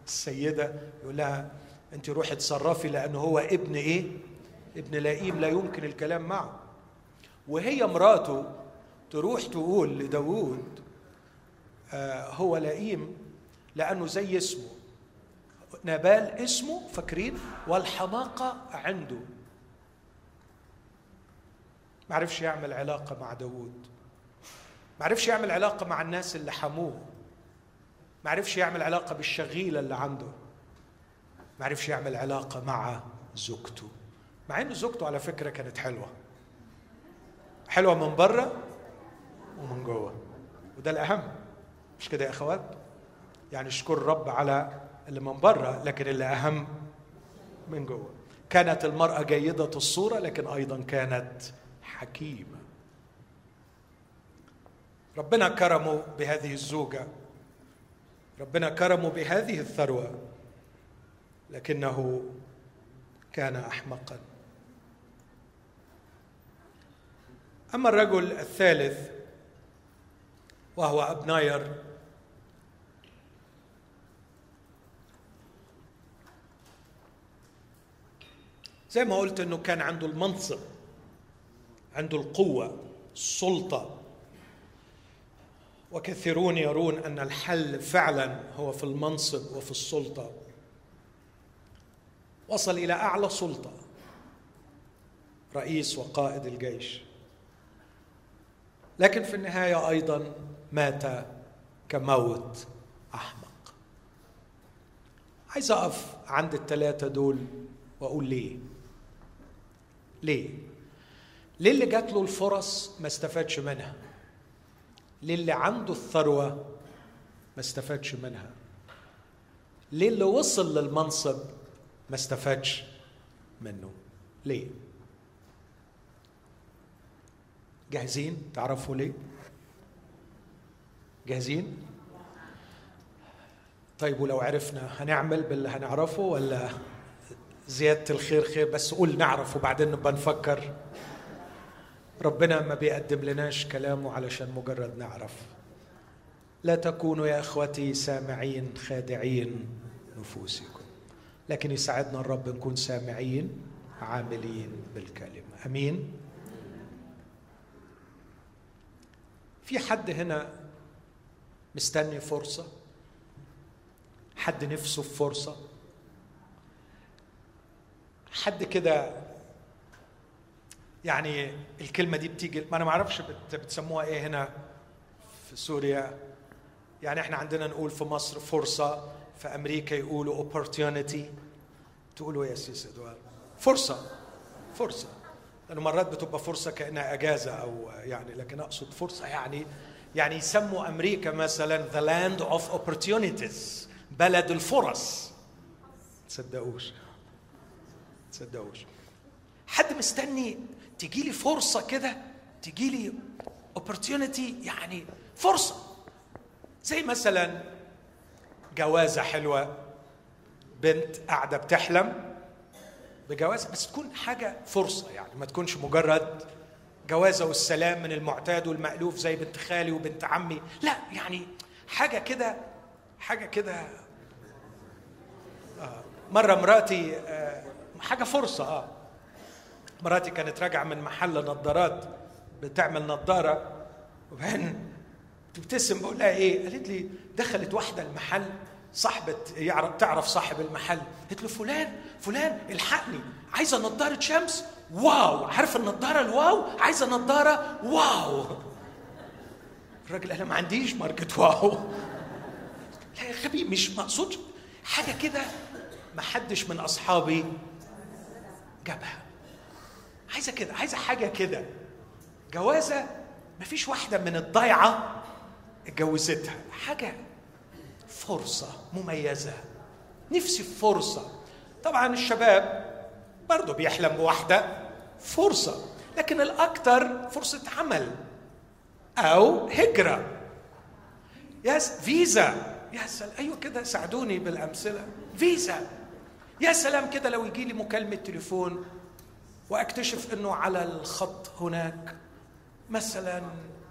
A: السيده يقول لها أنت روحي اتصرفي لأنه هو ابن إيه؟ ابن لئيم لا يمكن الكلام معه. وهي مراته تروح تقول لداود آه هو لئيم لأنه زي اسمه. نبال اسمه فاكرين؟ والحماقة عنده. ما عرفش يعمل علاقة مع داود ما عرفش يعمل علاقة مع الناس اللي حموه. ما عرفش يعمل علاقة بالشغيلة اللي عنده. ما عرفش يعمل علاقة مع زوجته. مع ان زوجته على فكرة كانت حلوة. حلوة من بره ومن جوه. وده الأهم. مش كده يا أخوات؟ يعني اشكر الرب على اللي من بره لكن اللي أهم من جوه. كانت المرأة جيدة الصورة لكن أيضا كانت حكيمة. ربنا كرمه بهذه الزوجة. ربنا كرمه بهذه الثروة لكنه كان احمقا. أما الرجل الثالث وهو أبناير زي ما قلت إنه كان عنده المنصب عنده القوة السلطة. وكثيرون يرون أن الحل فعلا هو في المنصب وفي السلطة. وصل إلى أعلى سلطة رئيس وقائد الجيش. لكن في النهاية أيضا مات كموت أحمق. عايز أقف عند الثلاثه دول وأقول ليه؟ ليه؟ ليه اللي جات له الفرص ما استفادش منها؟ ليه اللي عنده الثروة ما استفادش منها؟ ليه اللي وصل للمنصب ما استفادش منه؟ ليه؟ جاهزين تعرفوا ليه؟ جاهزين؟ طيب ولو عرفنا هنعمل باللي هنعرفه ولا زيادة الخير خير بس قول نعرف وبعدين نبقى نفكر. ربنا ما بيقدم لناش كلامه علشان مجرد نعرف. لا تكونوا يا إخوتي سامعين خادعين نفوسكم لكن يساعدنا الرب نكون سامعين عاملين بالكلمة. آمين؟ في حد هنا مستني فرصة؟ حد نفسه في فرصة؟ حد كده يعني الكلمة دي بتيجي ما أنا ما أعرفش بتسموها إيه هنا في سوريا. يعني إحنا عندنا نقول في مصر فرصة في أمريكا يقولوا opportunity. تقولوا يا سيس ادوار فرصة فرصة. لأنه مرات بتبقى فرصة كأنها إجازة أو يعني لكن أقصد فرصة يعني يعني يسموا أمريكا مثلا the land of opportunities بلد الفرص. تصدقوش. تصدقوش حد مستني تجي لي فرصة كده؟ تجي لي opportunity يعني فرصة. زي مثلا جوازة حلوة بنت قاعدة بتحلم بجواز بس تكون حاجة فرصة يعني ما تكونش مجرد جوازة والسلام من المعتاد والمألوف زي بنت خالي وبنت عمي. لا يعني حاجة كده حاجة كده. آه مرة مراتي آه حاجة فرصة آه. مراتي كانت راجعة من محل نظارات بتعمل نظارة وبعدين تبتسم بقول لها إيه؟ قالت لي دخلت واحدة المحل صاحبة يعرف تعرف صاحب المحل. قلت له فلان فلان الحقني عايزة نظارة شمس؟ واو! عارف النظارة الواو؟ عايزة نظارة واو! الراجل قال ما عنديش ماركة واو. لا يا غبي مش مقصود. حاجة كده ما حدش من أصحابي جابها عايزة كده عايزة حاجة كده. جوازة ما فيش واحدة من الضيعة اتجوزتها. حاجة فرصة مميزة. نفسي في فرصة. طبعا الشباب برضه بيحلم بواحدة فرصة. لكن الأكثر فرصة عمل أو هجرة. يس فيزا. يا سلام أيوة كده ساعدوني بالأمثلة. فيزا. يا سلام كده لو يجي لي مكالمة تليفون وأكتشف إنه على الخط هناك مثلا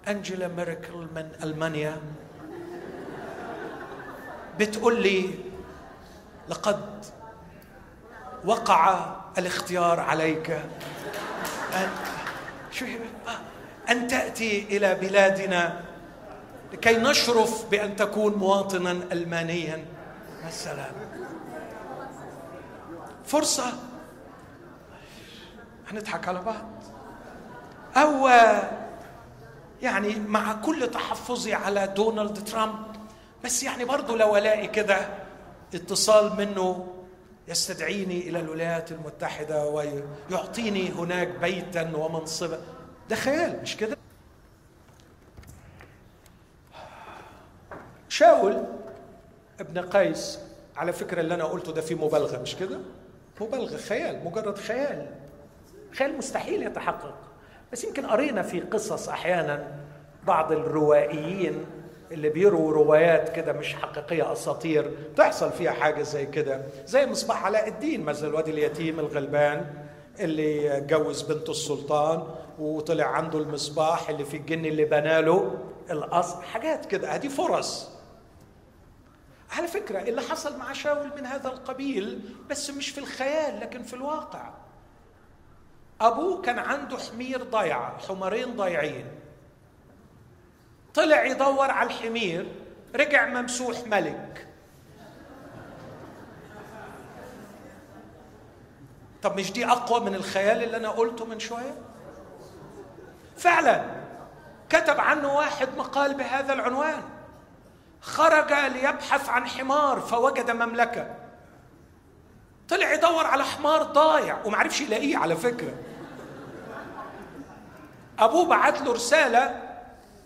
A: أنجيلا ميركل من ألمانيا بتقول لي لقد وقع الاختيار عليك أن شو أن تأتي إلى بلادنا لكي نشرف بأن تكون مواطنا ألمانيا. السلام فرصة. هنضحك على بعض. أو يعني مع كل تحفظي على دونالد ترامب بس يعني برضه لو الاقي كده اتصال منه يستدعيني إلى الولايات المتحدة ويعطيني هناك بيتا ومنصبا ده خيال مش كده؟ شاول ابن قيس على فكرة اللي أنا قلته ده فيه مبالغة مش كده؟ مبالغه خيال مجرد خيال. خيال مستحيل يتحقق. بس يمكن قرينا في قصص أحيانا بعض الروائيين اللي بيروا روايات كده مش حقيقية أساطير تحصل فيها حاجة زي كده. زي مصباح علاء الدين مثلا الواد اليتيم الغلبان اللي اتجوز بنت السلطان وطلع عنده المصباح اللي في الجن اللي بناله القصر حاجات كده. هذه فرص. على فكرة اللي حصل مع شاول من هذا القبيل بس مش في الخيال لكن في الواقع. أبوه كان عنده حمير ضيعة حمارين ضايعين. طلع يدور على الحمير رجع ممسوح ملك. طب مش دي أقوى من الخيال اللي أنا قلته من شوية؟ فعلا كتب عنه واحد مقال بهذا العنوان. خرج ليبحث عن حمار فوجد مملكة. طلع يدور على حمار ضايع ومعرفش يلاقيه على فكرة. أبوه بعت له رسالة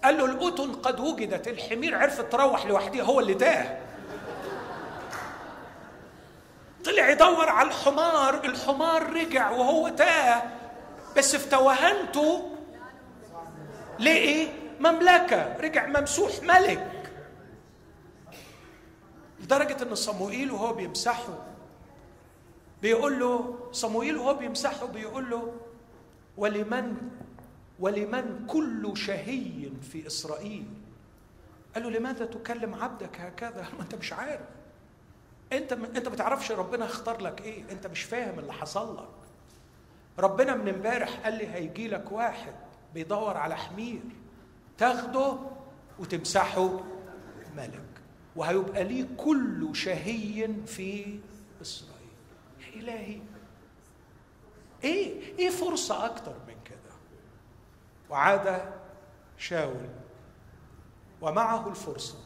A: قال له الأتن قد وجدت الحمير عرفت تروح لوحدها هو اللي تاه. طلع يدور على الحمار الحمار رجع وهو تاه. بس في توهنته لقي مملكة رجع ممسوح ملك. لدرجة إن صموئيل وهو بيمسحه بيقول له صموئيل وهو بيمسحه بيقول له ولمن ولمن كل شهي في إسرائيل؟ قال له لماذا تكلم عبدك هكذا؟ ما أنت مش عارف. أنت أنت ما ربنا اختار لك إيه. أنت مش فاهم اللي حصل لك. ربنا من امبارح قال لي هيجي لك واحد بيدور على حمير تاخده وتمسحه ملك. وهيبقى ليه كل شهي في إسرائيل. يا إلهي. إيه؟ إيه فرصة أكتر من كده؟ وعاد شاول ومعه الفرصة.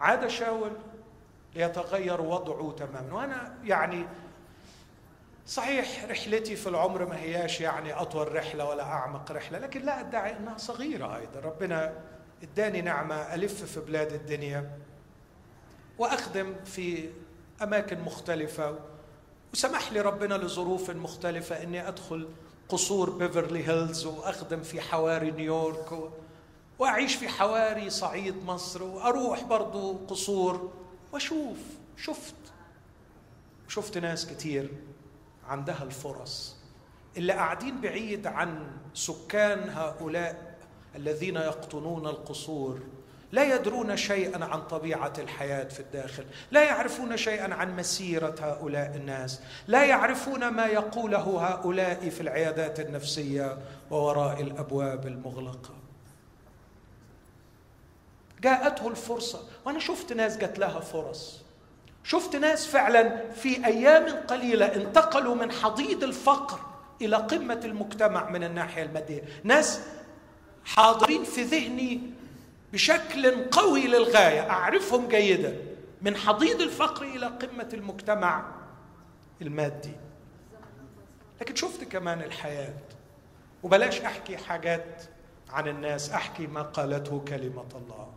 A: عاد شاول ليتغير وضعه تماما. وأنا يعني صحيح رحلتي في العمر ما هياش يعني أطول رحلة ولا أعمق رحلة لكن لا أدعي إنها صغيرة أيضا. ربنا اداني نعمة ألف في بلاد الدنيا وأخدم في أماكن مختلفة. وسمح لي ربنا لظروف مختلفة إني أدخل قصور بيفرلي هيلز وأخدم في حواري نيويورك وأعيش في حواري صعيد مصر وأروح برضو قصور وأشوف. شفت. شفت ناس كتير عندها الفرص. اللي قاعدين بعيد عن سكان هؤلاء الذين يقطنون القصور لا يدرون شيئا عن طبيعة الحياة في الداخل لا يعرفون شيئا عن مسيرة هؤلاء الناس لا يعرفون ما يقوله هؤلاء في العيادات النفسية ووراء الأبواب المغلقة. جاءته الفرصة وأنا شفت ناس جات لها فرص. شفت ناس فعلا في أيام قليلة انتقلوا من حضيض الفقر إلى قمة المجتمع من الناحية المادية. ناس حاضرين في ذهني بشكل قوي للغاية أعرفهم جيدا من حضيض الفقر إلى قمة المجتمع المادي. لكن شفت كمان الحياة وبلاش أحكي حاجات عن الناس أحكي ما قالته كلمة الله.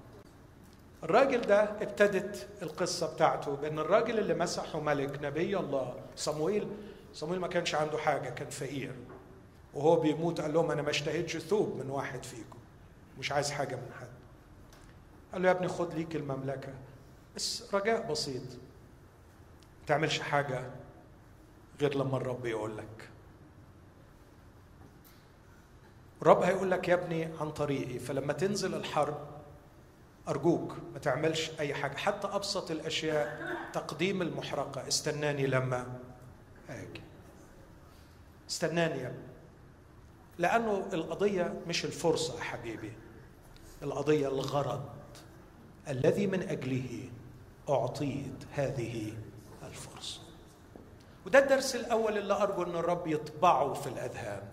A: الراجل ده ابتدت القصة بتاعته بأن الراجل اللي مسحه ملك نبي الله صمويل صمويل ما كانش عنده حاجة كان فقير. وهو بيموت قال لهم أنا ما اشتهيتش ثوب من واحد فيكم. مش عايز حاجة من حد. قال له يا ابني خد ليك المملكة. بس رجاء بسيط. ما تعملش حاجة غير لما الرب يقول لك. الرب هيقول لك يا ابني عن طريقي فلما تنزل الحرب أرجوك ما تعملش أي حاجة. حتى أبسط الأشياء تقديم المحرقة. استناني لما أجي. استناني يا لأنه القضية مش الفرصة يا حبيبي. القضية الغرض الذي من أجله أعطيت هذه الفرصة. وده الدرس الأول اللي أرجو أن الرب يطبعه في الأذهان.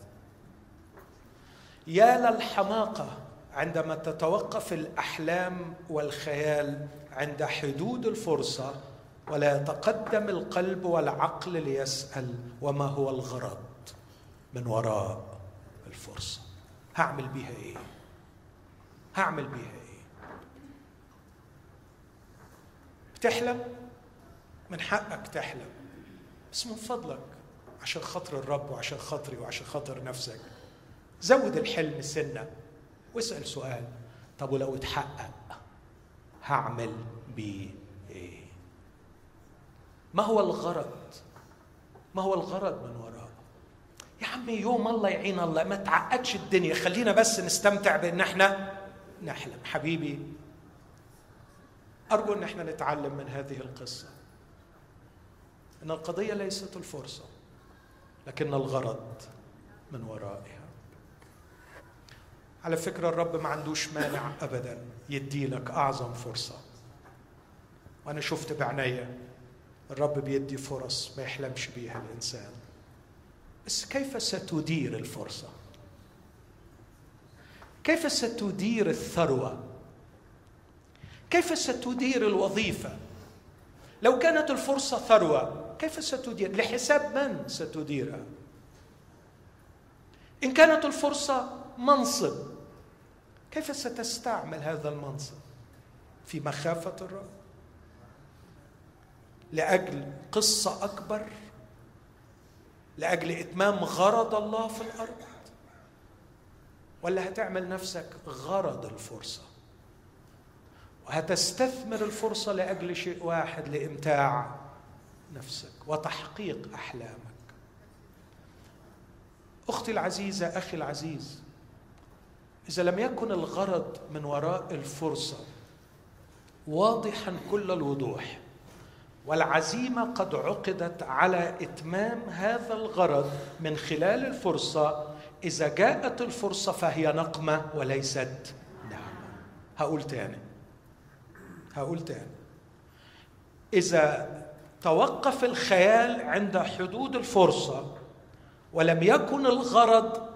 A: يا للحماقة عندما تتوقف الأحلام والخيال عند حدود الفرصة ولا يتقدم القلب والعقل ليسأل وما هو الغرض من وراء الفرصة. هعمل بيها إيه؟ هعمل بيها إيه؟ بتحلم من حقك تحلم بس من فضلك عشان خاطر الرب وعشان خاطري وعشان خاطر نفسك. زود الحلم سنة. واسأل سؤال طب ولو اتحقق هعمل بيه إيه؟ ما هو الغرض؟ ما هو الغرض من وراه يا عمي يوم الله يعين الله ما تعقدش الدنيا. خلينا بس نستمتع بأن إحنا نحلم. حبيبي أرجو أن إحنا نتعلم من هذه القصة. إن القضية ليست الفرصة لكن الغرض من ورائها. على فكرة الرب ما عندوش مانع أبدا يدي لك أعظم فرصة. وأنا شفت بعناية الرب بيدي فرص ما يحلمش بيها الإنسان. بس كيف ستدير الفرصة؟ كيف ستدير الثروة؟ كيف ستدير الوظيفة؟ لو كانت الفرصة ثروة كيف ستدير؟ لحساب من ستديرها؟ إن كانت الفرصة منصب كيف ستستعمل هذا المنصب في مخافة الرب لأجل قصة أكبر لأجل إتمام غرض الله في الأرض؟ ولا هتعمل نفسك غرض الفرصة؟ وهتستثمر الفرصة لأجل شيء واحد لإمتاع نفسك وتحقيق أحلامك. أختي العزيزة أخي العزيز إذا لم يكن الغرض من وراء الفرصة واضحا كل الوضوح والعزيمة قد عقدت على إتمام هذا الغرض من خلال الفرصة. إذا جاءت الفرصة فهي نقمة وليست نعمه هقول تاني. هقول تاني. إذا توقف الخيال عند حدود الفرصة ولم يكن الغرض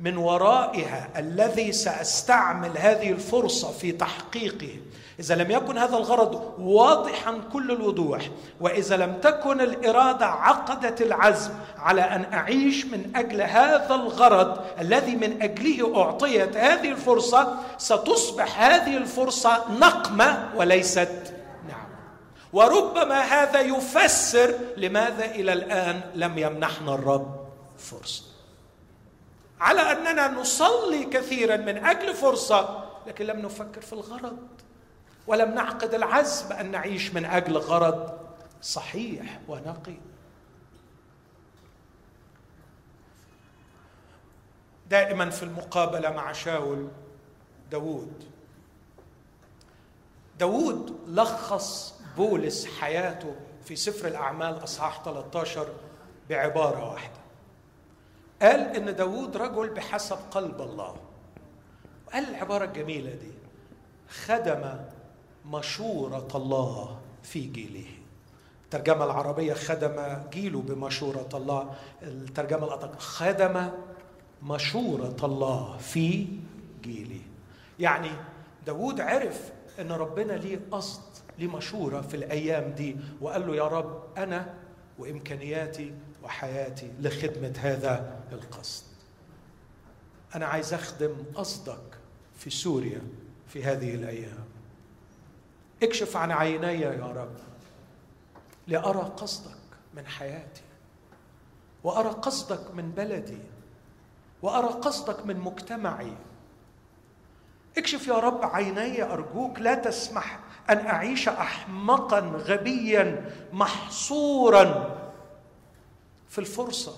A: من ورائها الذي سأستعمل هذه الفرصة في تحقيقه إذا لم يكن هذا الغرض واضحا كل الوضوح وإذا لم تكن الإرادة عقدت العزم على أن أعيش من أجل هذا الغرض الذي من أجله أعطيت هذه الفرصة ستصبح هذه الفرصة نقمة وليست نعمة. وربما هذا يفسر لماذا إلى الآن لم يمنحنا الرب فرصة. على أننا نصلي كثيرا من أجل فرصة لكن لم نفكر في الغرض. ولم نعقد العزم أن نعيش من أجل غرض صحيح ونقي. دائما في المقابلة مع شاول داوود. داوود لخص بولس حياته في سفر الأعمال أصحاح 13 بعبارة واحدة. قال إن داوود رجل بحسب قلب الله. قال العبارة الجميلة دي خدم مشورة الله في جيله. الترجمة العربية خدم جيله بمشورة الله. الترجمة الأدق خدم مشورة الله في جيله. يعني داود عرف أن ربنا ليه قصد ليه مشورة في الأيام دي وقال له يا رب أنا وإمكانياتي وحياتي لخدمة هذا القصد. أنا عايز أخدم قصدك في سوريا في هذه الأيام. اكشف عن عيني يا رب لأرى قصدك من حياتي وأرى قصدك من بلدي وأرى قصدك من مجتمعي. اكشف يا رب عيني أرجوك لا تسمح أن أعيش أحمقا غبيا محصورا في الفرصة.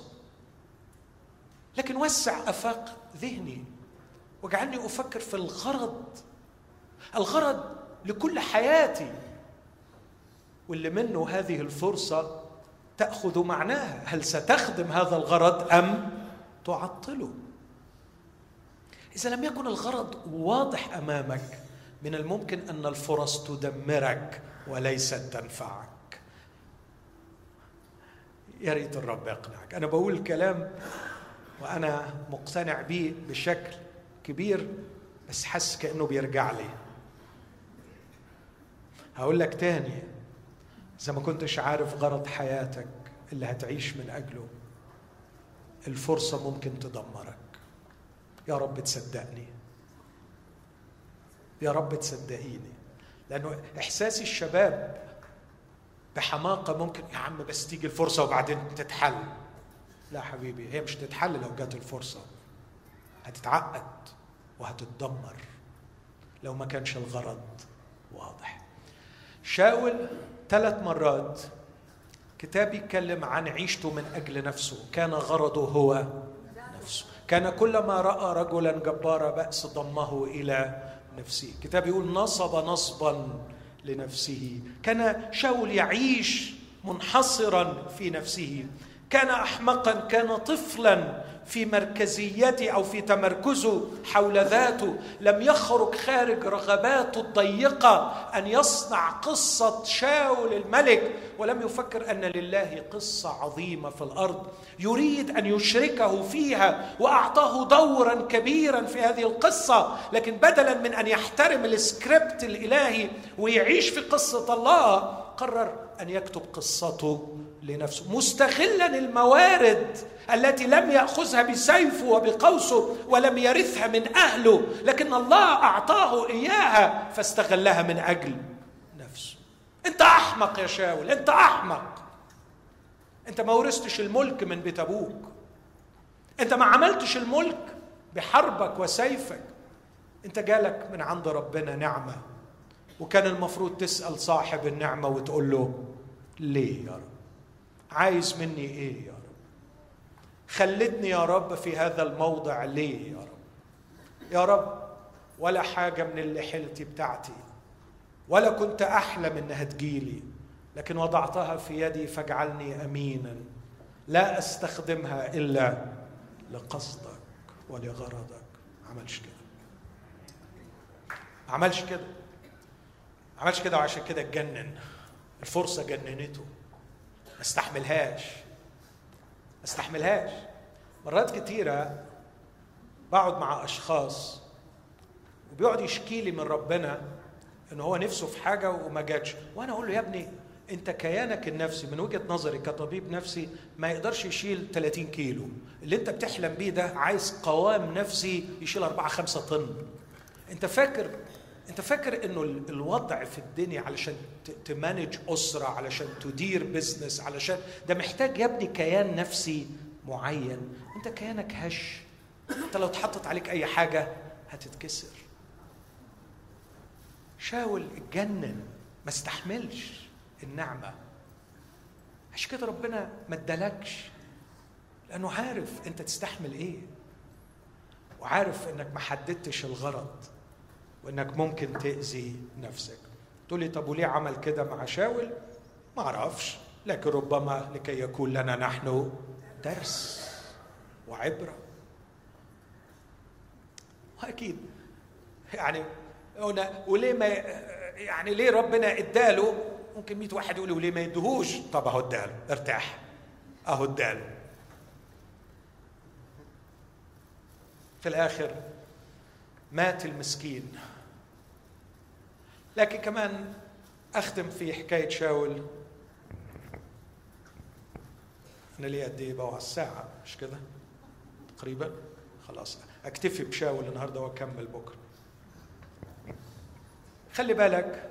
A: لكن وسع أفاق ذهني واجعلني أفكر في الغرض. الغرض لكل حياتي. واللي منه هذه الفرصة تأخذ معناها. هل ستخدم هذا الغرض أم تعطله؟ إذا لم يكن الغرض واضح أمامك من الممكن أن الفرص تدمرك وليست تنفعك. يا ريت الرب يقنعك. أنا بقول كلام وأنا مقتنع به بشكل كبير بس حس كأنه بيرجع لي. هقول لك تاني إذا ما كنتش عارف غرض حياتك اللي هتعيش من أجله الفرصة ممكن تدمرك. يا رب تصدقني. يا رب تصدقيني. لأنه إحساس الشباب بحماقة ممكن يا عم بس تيجي الفرصة وبعدين تتحل. لا حبيبي هي مش تتحل لو جات الفرصة. هتتعقد وهتتدمر لو ما كانش الغرض واضح. شاول ثلاث مرات كتاب يتكلم عن عيشته من أجل نفسه. كان غرضه هو نفسه. كان كلما رأى رجلا جبار بأس ضمه إلى نفسه. كتاب يقول نصب نصبا لنفسه. كان شاول يعيش منحصرا في نفسه. كان احمقا كان طفلا. في مركزيته أو في تمركزه حول ذاته لم يخرج خارج رغباته الضيقة أن يصنع قصة شاول الملك ولم يفكر أن لله قصة عظيمة في الأرض. يريد أن يشركه فيها وأعطاه دورا كبيرا في هذه القصة لكن بدلا من أن يحترم السكريبت الإلهي ويعيش في قصة الله قرر أن يكتب قصته. لنفسه مستغلا الموارد التي لم يأخذها بسيفه وبقوسه ولم يرثها من أهله لكن الله أعطاه إياها فاستغلها من أجل نفسه. أنت أحمق يا شاول أنت أحمق. أنت ما ورثتش الملك من بيت أبوك. أنت ما عملتش الملك بحربك وسيفك. أنت جالك من عند ربنا نعمة وكان المفروض تسأل صاحب النعمة وتقول له ليه يا رب؟ عايز مني إيه يا رب؟ خلدني يا رب في هذا الموضع ليه يا رب؟ يا رب ولا حاجة من اللي حلتي بتاعتي ولا كنت احلم إنها تجيلي لكن وضعتها في يدي فاجعلني أمينا لا أستخدمها إلا لقصدك ولغرضك. ما عملش كده. ما عملش كده. ما عملش كده وعشان كده اتجنن. الفرصة جننته. ما استحملهاش. ما استحملهاش. مرات كتيرة بقعد مع أشخاص وبيقعد يشكي لي من ربنا إن هو نفسه في حاجة وما جاتش. وأنا أقول له يا ابني أنت كيانك النفسي من وجهة نظري كطبيب نفسي ما يقدرش يشيل 30 كيلو. اللي أنت بتحلم بيه ده عايز قوام نفسي يشيل 4 5 طن. أنت فاكر انت فاكر انه الوضع في الدنيا علشان تمانج أسرة علشان تدير بزنس علشان ده محتاج يا ابني كيان نفسي معين. انت كيانك هش. انت لو اتحطت عليك أي حاجة هتتكسر. شاول اتجنن. ما استحملش النعمة. عشان كده ربنا ما ادالكش. لأنه عارف انت تستحمل إيه. وعارف إنك ما حددتش الغرض. وإنك ممكن تأذي نفسك. تقول لي طب وليه عمل كده مع شاول؟ ما أعرفش. لكن ربما لكي يكون لنا نحن درس وعبرة. وأكيد. يعني هنا وليه ما يعني ليه ربنا إداله؟ ممكن 100 واحد يقول وليه ما يدهوش؟ طب أهو إداله. ارتاح. أهو إداله. في الآخر مات المسكين. لكن كمان أختم في حكاية شاول. أنا لي قد إيه بقى الساعة مش كده؟ تقريبا. خلاص أكتفي بشاول النهارده وأكمل بكرة. خلي بالك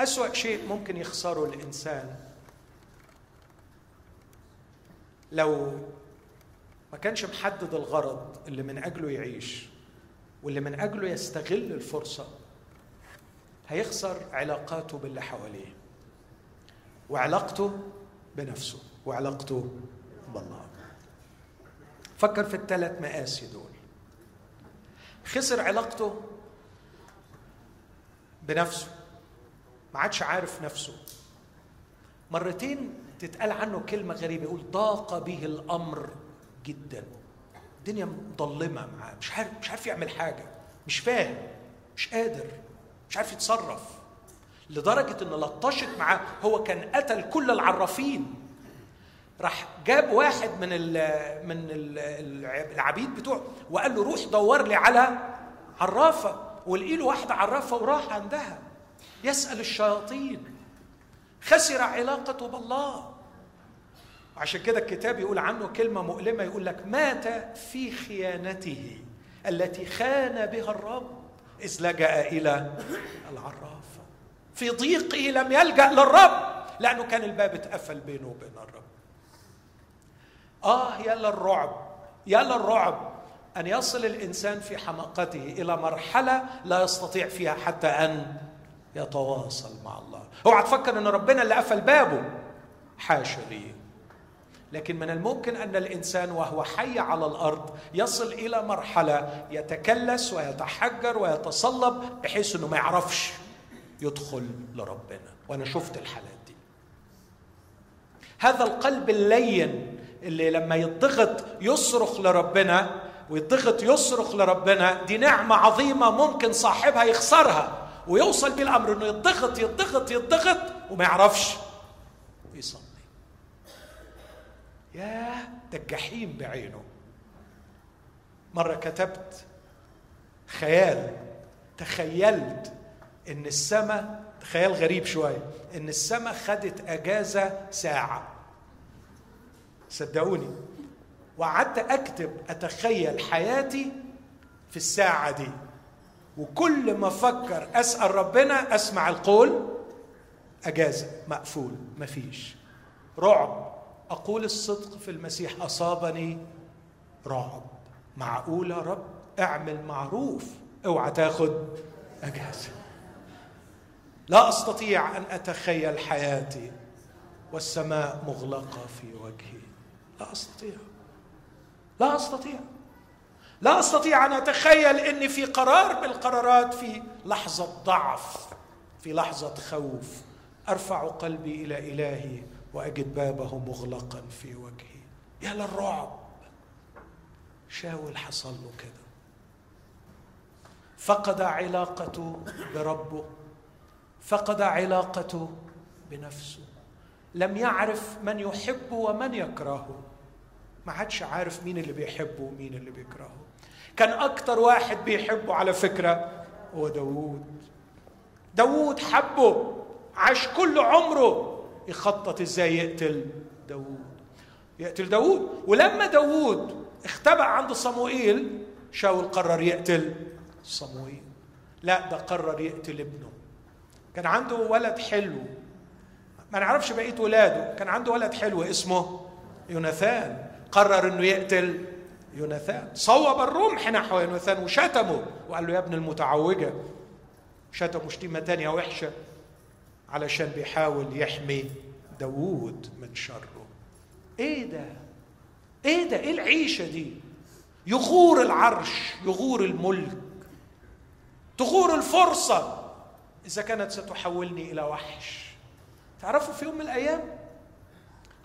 A: أسوأ شيء ممكن يخسره الإنسان لو ما كانش محدد الغرض اللي من أجله يعيش واللي من أجله يستغل الفرصة هيخسر علاقاته باللي حواليه. وعلاقته بنفسه. وعلاقته بالله. فكر في الثلاث مآسي دول. خسر علاقته بنفسه. ما عادش عارف نفسه. مرتين تتقال عنه كلمة غريبة يقول ضاق به الأمر جدا. الدنيا مظلمة معاه مش عارف مش عارف يعمل حاجة. مش فاهم مش قادر. مش عارف يتصرف لدرجة إن لطشت معاه. هو كان قتل كل العرافين. راح جاب واحد من ال من ال العبيد بتوعه وقال له روح دور لي على عرافة. ولقي له واحدة عرافة وراح عندها. يسأل الشياطين. خسر علاقته بالله. عشان كده الكتاب يقول عنه كلمة مؤلمة يقول لك مات في خيانته التي خان بها الرب. اذ لجا إلى العرافه في ضيقه لم يلجأ للرب لأنه كان الباب اتقفل بينه وبين الرب. آه يا للرعب يا للرعب أن يصل الإنسان في حماقته إلى مرحلة لا يستطيع فيها حتى أن يتواصل مع الله. أوعى تفكر إن ربنا اللي قفل بابه؟ حاشا لي لكن من الممكن أن الإنسان وهو حي على الأرض يصل إلى مرحلة يتكلس ويتحجر ويتصلب بحيث إنه ما يعرفش يدخل لربنا. وأنا شفت الحالات دي. هذا القلب اللين اللي لما يضغط يصرخ لربنا ويضغط يصرخ لربنا دي نعمة عظيمة ممكن صاحبها يخسرها ويوصل بيه الأمر إنه يضغط يضغط يضغط وما يعرفش. يصلي ياه ده الجحيم بعينه. مرة كتبت خيال تخيلت إن السماء خيال غريب شوية إن السماء خدت أجازة ساعة. صدقوني. وقعدت أكتب أتخيل حياتي في الساعة دي. وكل ما أفكر أسأل ربنا أسمع القول أجازة مقفول مفيش. رعب. أقول الصدق في المسيح أصابني رعب. معقول يا رب؟ أعمل معروف. أوعى تاخد أجازة. لا أستطيع أن أتخيل حياتي والسماء مغلقة في وجهي. لا أستطيع. لا أستطيع. لا أستطيع أن أتخيل إني في قرار من القرارات في لحظة ضعف في لحظة خوف. أرفع قلبي إلى إلهي. وأجد بابه مغلقا في وجهي. يا للرعب شاول حصل له كده. فقد علاقته بربه. فقد علاقته بنفسه. لم يعرف من يحبه ومن يكرهه. ما عادش عارف مين اللي بيحبه ومين اللي بيكرهه. كان أكتر واحد بيحبه على فكرة هو داوود. داوود حبه عاش كل عمره. يخطط إزاي يقتل داوود. يقتل داوود. ولما داوود اختبأ عند صموئيل شاول قرر يقتل صموئيل. لا ده قرر يقتل ابنه. كان عنده ولد حلو. ما نعرفش بقية ولاده. كان عنده ولد حلو اسمه يوناثان. قرر إنه يقتل يوناثان. صوب الرمح نحو يوناثان وشتمه. وقال له يا ابن المتعوجة شتمه شتيمة تانية وحشة. علشان بيحاول يحمي داوود من شره. إيه ده؟ إيه ده؟ إيه العيشة دي؟ يغور العرش يغور الملك تغور الفرصة. إذا كانت ستحولني إلى وحش. تعرفوا في يوم من الأيام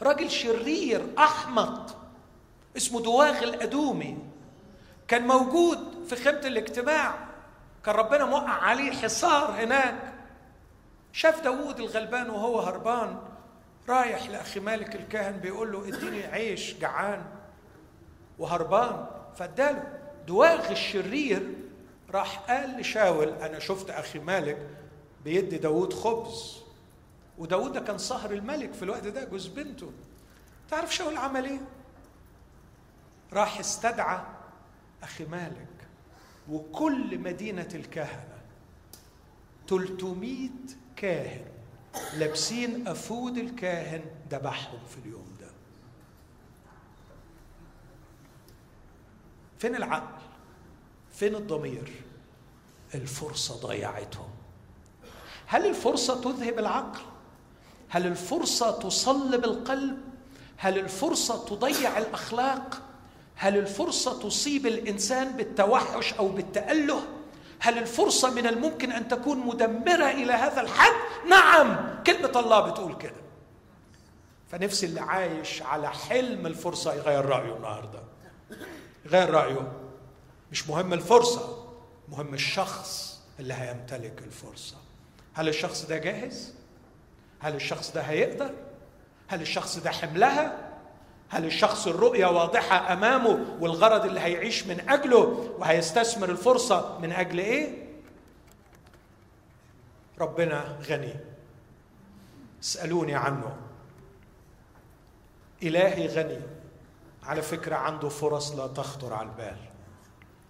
A: راجل شرير أحمق اسمه دواغ الأدومي كان موجود في خيمة الاجتماع. كان ربنا موقع عليه حصار هناك. شاف داوود الغلبان وهو هربان رايح لأخي مالك الكاهن بيقول له اديني عيش جعان وهربان. فاداله دواغ الشرير راح قال لشاول أنا شفت أخي مالك بيدي داوود خبز وداود ده كان صهر الملك في الوقت ده جوز بنته. تعرف شاول عمل إيه؟ راح استدعى أخي مالك وكل مدينة الكهنة 300 كاهن لابسين أفود الكاهن ذبحهم في اليوم ده. فين العقل؟ فين الضمير؟ الفرصة ضيعتهم. هل الفرصة تذهب العقل؟ هل الفرصة تصلب القلب؟ هل الفرصة تضيع الأخلاق؟ هل الفرصة تصيب الإنسان بالتوحش أو بالتأله؟ هل الفرصة من الممكن أن تكون مدمرة إلى هذا الحد؟ نعم. كلمة الله بتقول كده. فنفسي اللي عايش على حلم الفرصة يغير رأيه النهارده. يغير رأيه. مش مهم الفرصة مهم الشخص اللي هيمتلك الفرصة. هل الشخص ده جاهز؟ هل الشخص ده هيقدر؟ هل الشخص ده حملها؟ هل الشخص الرؤية واضحة أمامه والغرض اللي هيعيش من أجله وهيستثمر الفرصة من أجل إيه؟ ربنا غني. اسألوني عنه. إلهي غني. على فكرة عنده فرص لا تخطر على البال.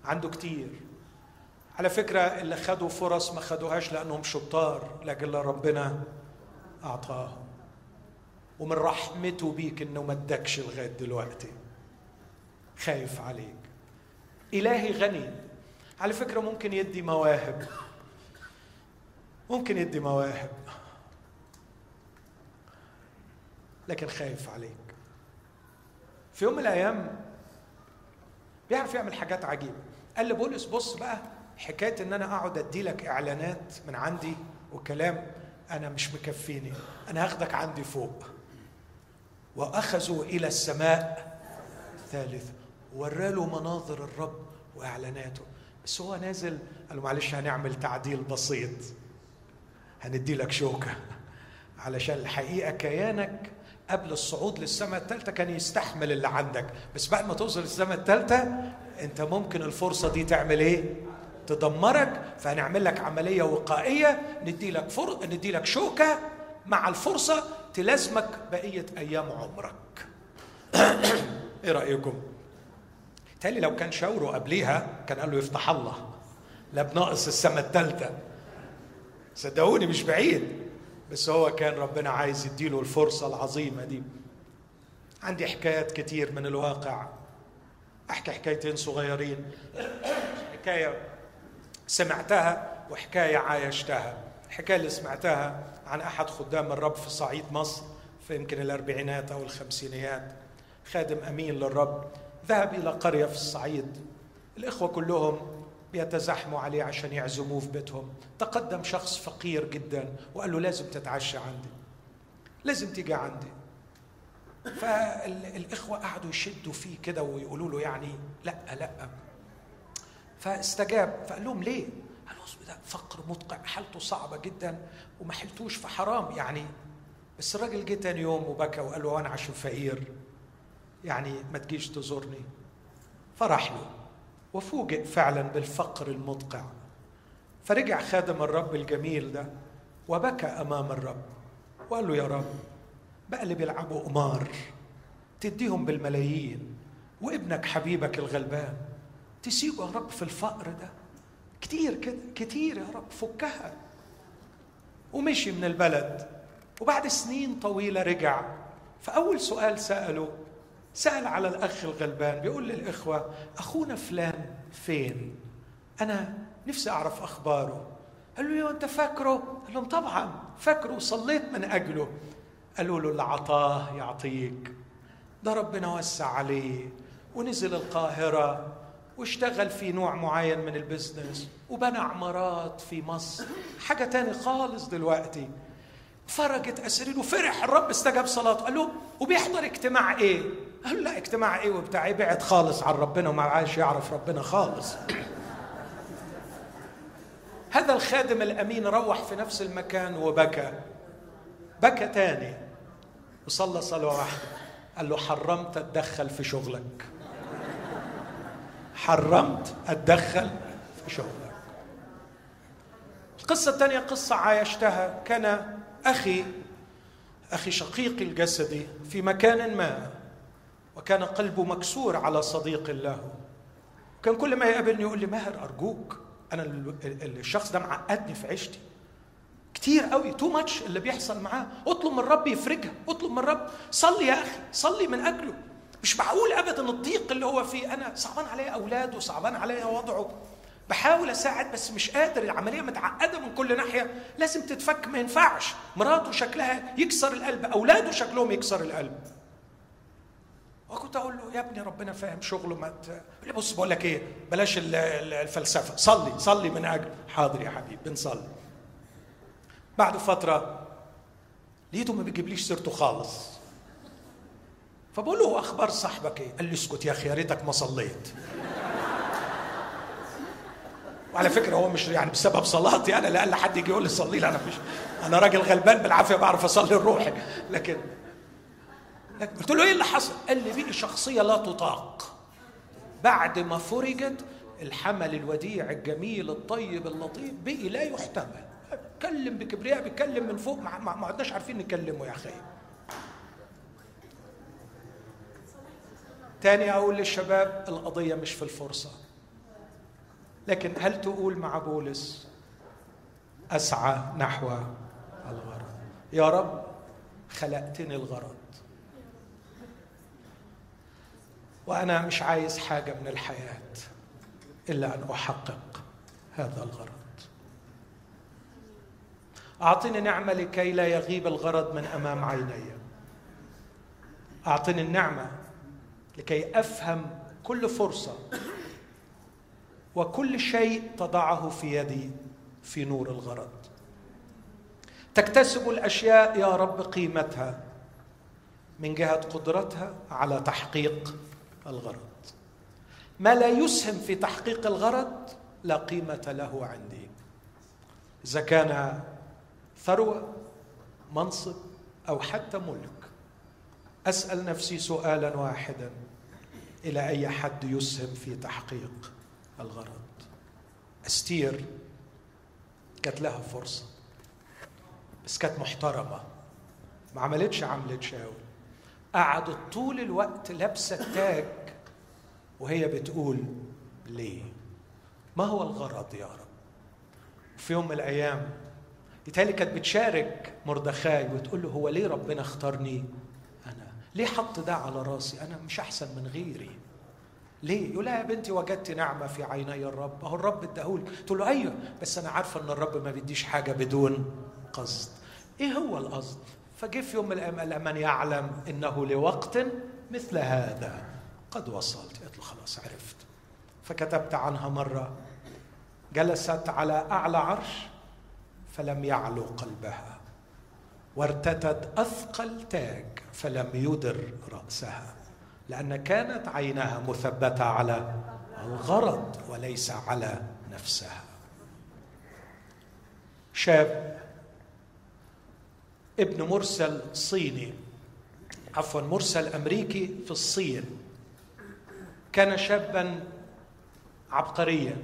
A: عنده كتير. على فكرة اللي خدوا فرص ما خدوهاش لأنهم شطار لكن ربنا أعطاهم. ومن رحمته بيك إنه ما ادكش لغاية دلوقتي. خايف عليك. إلهي غني. على فكرة ممكن يدي مواهب. ممكن يدي مواهب. لكن خايف عليك. في يوم من الأيام بيعرف يعمل حاجات عجيبة. قال لبولس بص بقى حكاية إن أنا أقعد أدي لك إعلانات من عندي وكلام. أنا مش مكفيني. أنا هاخدك عندي فوق. وأخذوا إلى السماء ثالثة وراله مناظر الرب وإعلاناته. بس هو نازل قال له معلش هنعمل تعديل بسيط. هندي لك شوكة. علشان الحقيقة كيانك قبل الصعود للسماء الثالثة كان يستحمل اللي عندك. بس بعد ما توصل للسماء الثالثة أنت ممكن الفرصة دي تعمل إيه؟ تدمرك. فهنعمل لك عملية وقائية. ندي لك فر... ندي لك شوكة مع الفرصة تلازمك بقية أيام عمرك. إيه رأيكم؟ تالي لو كان شاوره قبليها كان قال له يفتح الله. لا بناقص السماء الثالثة صدقوني مش بعيد. بس هو كان ربنا عايز يديله الفرصة العظيمة دي. عندي حكايات كتير من الواقع. أحكي حكايتين صغيرين. حكاية سمعتها وحكاية عايشتها. الحكاية اللي سمعتها عن أحد خدام الرب في صعيد مصر في يمكن الأربعينات أو الخمسينيات. خادم أمين للرب ذهب إلى قرية في الصعيد. الإخوة كلهم بيتزحموا عليه عشان يعزموه في بيتهم. تقدم شخص فقير جدا وقال له لازم تتعشى عندي. لازم تيجي عندي. فالإخوة قعدوا يشدوا فيه كده ويقولوا له يعني لأ لأ. فاستجاب فقال لهم ليه؟ قالوا ده فقر مدقع حالته صعبة جدا وما حلتوش في حرام يعني. بس الراجل جه تاني يوم وبكى وقال له أنا عشان فقير. يعني ما تجيش تزورني. فرح له. وفوجئ فعلا بالفقر المدقع فرجع خادم الرب الجميل ده وبكى أمام الرب. وقال له يا رب بقى اللي بيلعبوا قمار. تديهم بالملايين. وابنك حبيبك الغلبان. تسيبه يا رب في الفقر ده. كتير كده كتير يا رب فكها. ومشي من البلد. وبعد سنين طويلة رجع. فأول سؤال سأله سأل على الأخ الغلبان بيقول للإخوة أخونا فلان فين؟ أنا نفسي أعرف أخباره. قال له أنت فاكره؟ قال لهم طبعا فاكره وصليت من أجله. قالوا له اللي عطاه يعطيك. ده ربنا وسع عليه. ونزل القاهرة. واشتغل في نوع معين من البزنس وبنى عمارات في مصر. حاجة تاني خالص دلوقتي. فرجت أسرين وفرح الرب استجاب صلاته. قال له وبيحضر اجتماع إيه؟ قال له لا اجتماع إيه وبتاع إيه؟ بعد خالص عن ربنا وما عايش يعرف ربنا خالص. هذا الخادم الأمين روح في نفس المكان وبكى. بكى تاني. وصلى صلاة واحدة. قال له حرمت أتدخل في شغلك. حرمت أتدخل في شغلك. القصة الثانية قصة عايشتها كان أخي أخي شقيقي الجسدي في مكان ما وكان قلبه مكسور على صديق له. كان كل ما يقابلني يقول لي ماهر أرجوك أنا الشخص ده معقدني في عيشتي. كتير قوي تو ماتش اللي بيحصل معاه. اطلب من الرب يفرجها اطلب من الرب صلي يا أخي صلي من أجله. مش معقول ابدا الضيق اللي هو فيه. أنا صعبان عليا اولاده صعبان عليا وضعه. بحاول أساعد بس مش قادر. العملية متعقدة من كل ناحية. لازم تتفك. ما ينفعش. مراته شكلها يكسر القلب. أولاده شكلهم يكسر القلب. وكنت أقول له يا ابني ربنا فاهم شغله ما ت... بص بقول لك إيه؟ بلاش الفلسفة. صلي. صلي من أجل حاضر يا حبيبي بنصلي. بعد فترة لقيته ما بيجيبليش سيرته خالص. فبقول له أخبار صاحبك إيه؟ قال لي اسكت يا أخي يا ريتك ما صليت. وعلى فكرة هو مش يعني بسبب صلاتي أنا لأن حد يجي يقول لي صلي لي أنا مش أنا راجل غلبان بالعافية بعرف أصلي الروحي لكن لكن قلت له إيه اللي حصل؟ قال لي بقي شخصية لا تطاق. بعد ما فرجت الحمل الوديع الجميل الطيب اللطيف بقي لا يحتمل. اتكلم بكبرياء بيتكلم من فوق ما عدناش عارفين نكلمه يا أخي. تاني أقول للشباب القضية مش في الفرصة. لكن هل تقول مع بولس أسعى نحو الغرض؟ يا رب خلقتني الغرض. وأنا مش عايز حاجة من الحياة إلا أن أحقق هذا الغرض. أعطني نعمة لكي لا يغيب الغرض من أمام عيني. أعطني النعمة لكي أفهم كل فرصة وكل شيء تضعه في يدي في نور الغرض. تكتسب الأشياء يا رب قيمتها من جهة قدرتها على تحقيق الغرض. ما لا يسهم في تحقيق الغرض لا قيمة له عندي. إذا كان ثروة منصب أو حتى ملك أسأل نفسي سؤالا واحدا. إلى أي حد يسهم في تحقيق الغرض. أستير كانت لها فرصة. بس كانت محترمة. ما عملتش عملة شاول. قعدت طول الوقت لابسة التاج. وهي بتقول ليه؟ ما هو الغرض يا رب؟ في يوم من الأيام يتهيألي كانت بتشارك مردخاي وتقول له هو ليه ربنا اختارني ليه حط ده على راسي أنا مش أحسن من غيري ليه؟ يقول لها يا بنتي وجدت نعمة في عيني الرب، أهو الرب اداهولي، تقول له أيوه بس أنا عارفة إن الرب ما بيديش حاجة بدون قصد. إيه هو القصد؟ فجه في يوم من الأيام قال من يعلم إنه لوقت مثل هذا قد وصلت، قالت له خلاص عرفت. فكتبت عنها مرة جلست على أعلى عرش فلم يعلو قلبها وارتتت أثقل تاج فلم يدر رأسها لأن كانت عينها مثبتة على الغرض وليس على نفسها. شاب ابن مرسل صيني عفوا مرسل أمريكي في الصين. كان شابا عبقريا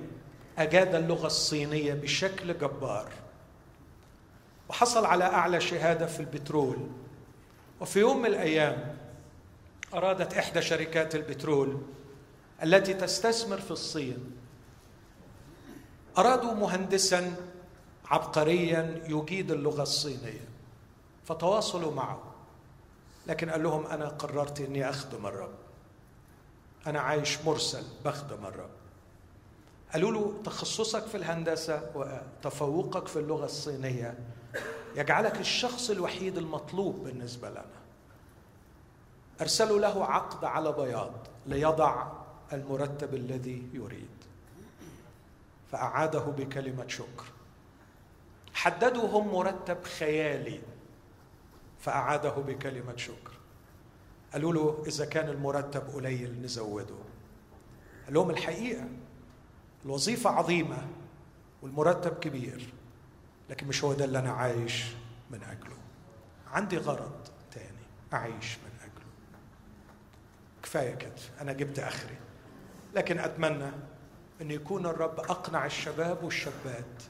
A: أجاد اللغة الصينية بشكل جبار. وحصل على أعلى شهادة في البترول. وفي يوم من الأيام أرادت إحدى شركات البترول التي تستثمر في الصين. أرادوا مهندسا عبقريا يجيد اللغة الصينية فتواصلوا معه. لكن قال لهم أنا قررت إني أخدم الرب. أنا عايش مرسل بخدم الرب. قالوا له تخصصك في الهندسة وتفوقك في اللغة الصينية يجعلك الشخص الوحيد المطلوب بالنسبة لنا. أرسلوا له عقد على بياض ليضع المرتب الذي يريد. فأعاده بكلمة شكر. حددوا هم مرتب خيالي. فأعاده بكلمة شكر. قالوا له إذا كان المرتب قليل نزوده. قال لهم الحقيقة الوظيفة عظيمة والمرتب كبير. لكن مش هو ده اللي أنا عايش من أجله. عندي غرض تاني أعيش من أجله. كفاية كده أنا جبت آخري. لكن أتمنى أن يكون الرب أقنع الشباب والشابات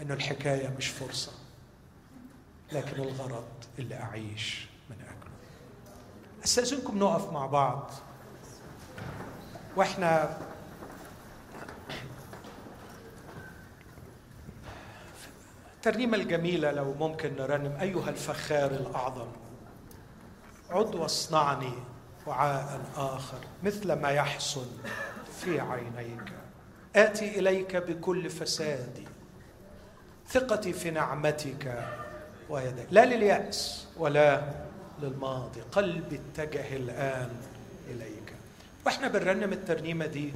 A: أن الحكاية مش فرصة لكن الغرض اللي أعيش من أجله. أستأذنكم نقف مع بعض. وإحنا الترنيمة الجميلة لو ممكن نرنم أيها الفخار الأعظم. عد واصنعني وعاء آخر مثل ما يحصل في عينيك. آتي إليك بكل فسادي ثقتي في نعمتك ويديك لا لليأس ولا للماضي. قلبي اتجه الآن إليك. وإحنا بنرنم الترنيمة دي.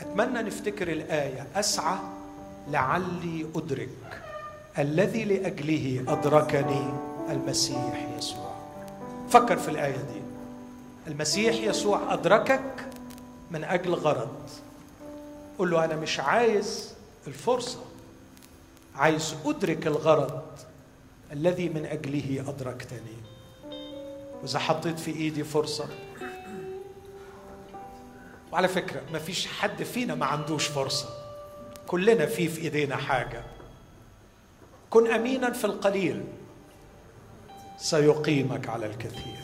A: أتمنى نفتكر الآية. أسعى لعلي أدرك. الذي لأجله أدركني المسيح يسوع. فكر في الآية دي. المسيح يسوع أدركك من أجل غرض. قل له أنا مش عايز الفرصة. عايز أدرك الغرض الذي من أجله أدركتني. وإذا حطيت في إيدي فرصة. وعلى فكرة ما فيش حد فينا ما عندوش فرصة. كلنا في في إيدينا حاجة. كن أمينا في القليل سيقيمك على الكثير.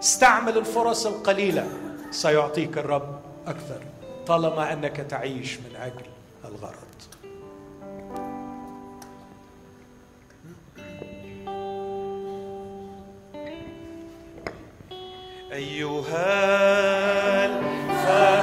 A: استعمل الفرص القليلة سيعطيك الرب أكثر طالما أنك تعيش من أجل الغرض.
B: أيها الفخار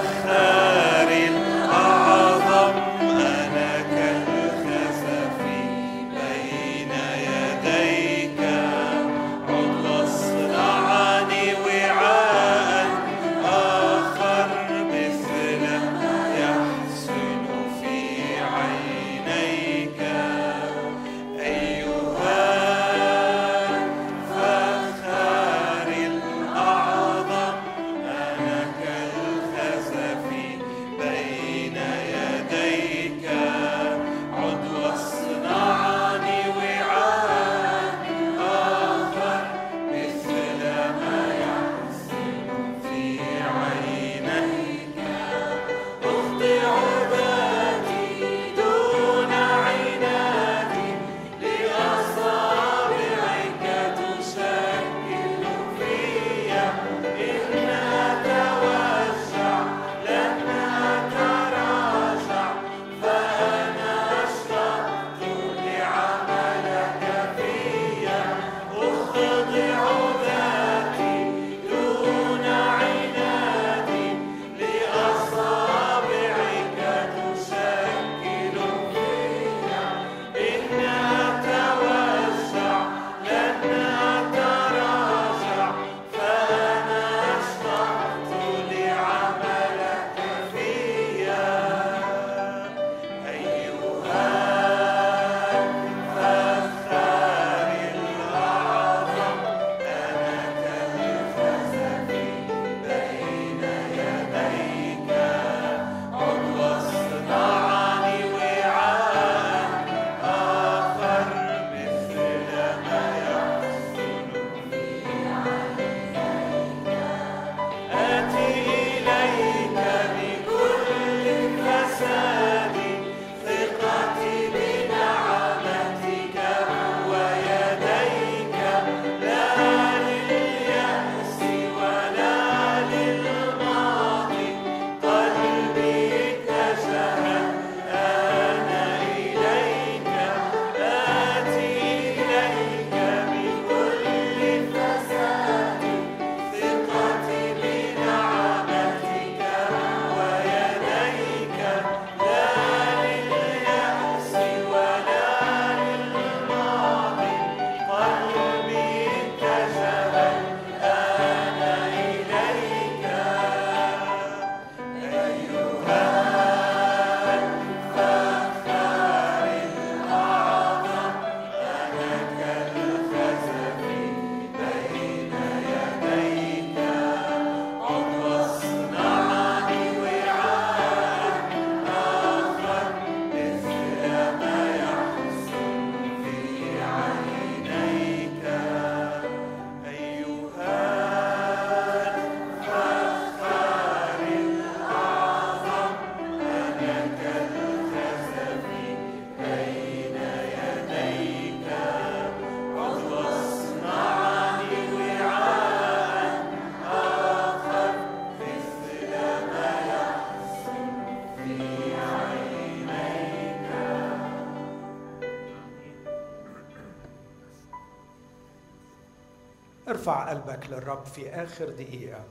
A: ارفع قلبك للرب في آخر دقيقة.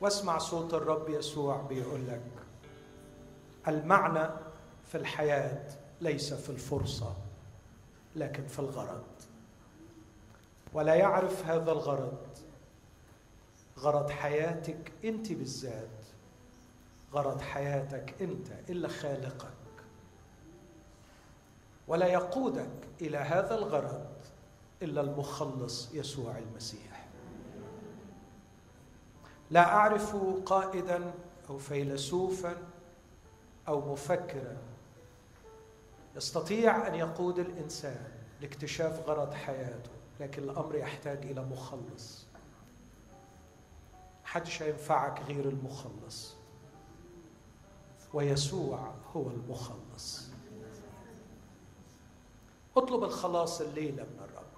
A: واسمع صوت الرب يسوع بيقول لك المعنى في الحياة ليس في الفرصة لكن في الغرض. ولا يعرف هذا الغرض. غرض حياتك أنت بالذات غرض حياتك أنت إلا خالقك. ولا يقودك إلى هذا الغرض إلا المخلص يسوع المسيح. لا أعرف قائدا أو فيلسوفا أو مفكرا يستطيع أن يقود الإنسان لاكتشاف غرض حياته لكن الأمر يحتاج إلى مخلص. حدش هينفعك غير المخلص ويسوع هو المخلص. اطلب الخلاص الليلة من الرب.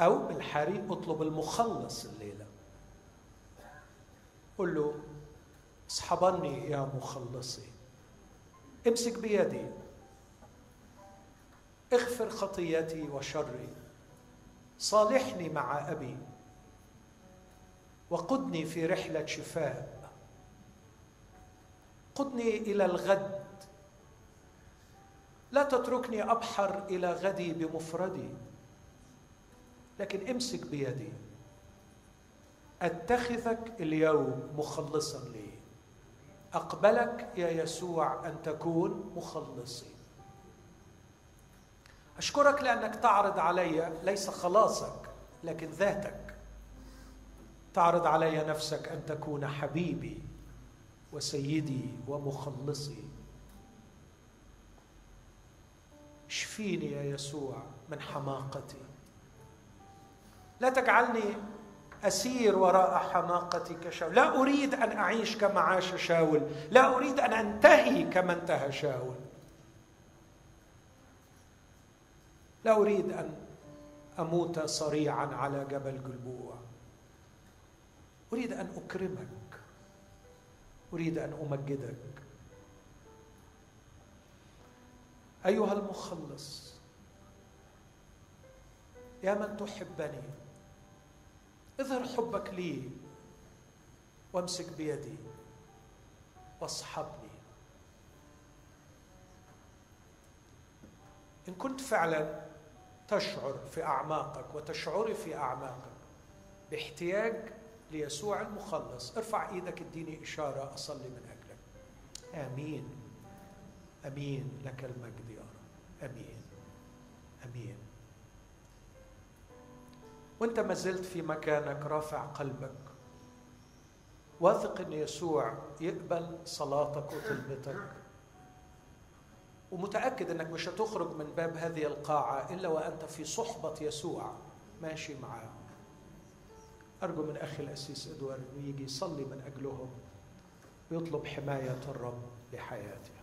A: أو بالحري أطلب المخلص الليلة. قل له اصحبني يا مخلصي امسك بيدي اغفر خطيتي وشري صالحني مع أبي وقدني في رحلة شفاء. قدني إلى الغد لا تتركني أبحر إلى غدي بمفردي. لكن امسك بيدي. أتخذك اليوم مخلصا لي. أقبلك يا يسوع أن تكون مخلصي. أشكرك لأنك تعرض علي ليس خلاصك لكن ذاتك. تعرض علي نفسك أن تكون حبيبي وسيدي ومخلصي. اشفيني يا يسوع من حماقتي. لا تجعلني أسير وراء حماقتي كشاول لا أريد أن أعيش كما عاش شاول. لا أريد أن أنتهي كما انتهى شاول. لا أريد أن أموت صريعا على جبل جلبوع. أريد أن أكرمك. أريد أن أمجدك. أيها المخلص يا من تحبني اظهر حبك لي وامسك بيدي واصحبني. إن كنت فعلا تشعر في أعماقك وتشعري في أعماقك باحتياج ليسوع المخلص ارفع إيدك اديني إشارة أصلي من أجلك. آمين. آمين. لك المجد يا رب. آمين. آمين. وانت ما زلت في مكانك رافع قلبك. واثق إن يسوع يقبل صلاتك وطلبتك ومتأكد إنك مش هتخرج من باب هذه القاعة إلا وأنت في صحبة يسوع ماشي معاه. أرجو من أخي الأسيس إدوارد إنه يجي يصلي من أجلهم ويطلب حماية الرب لحياته.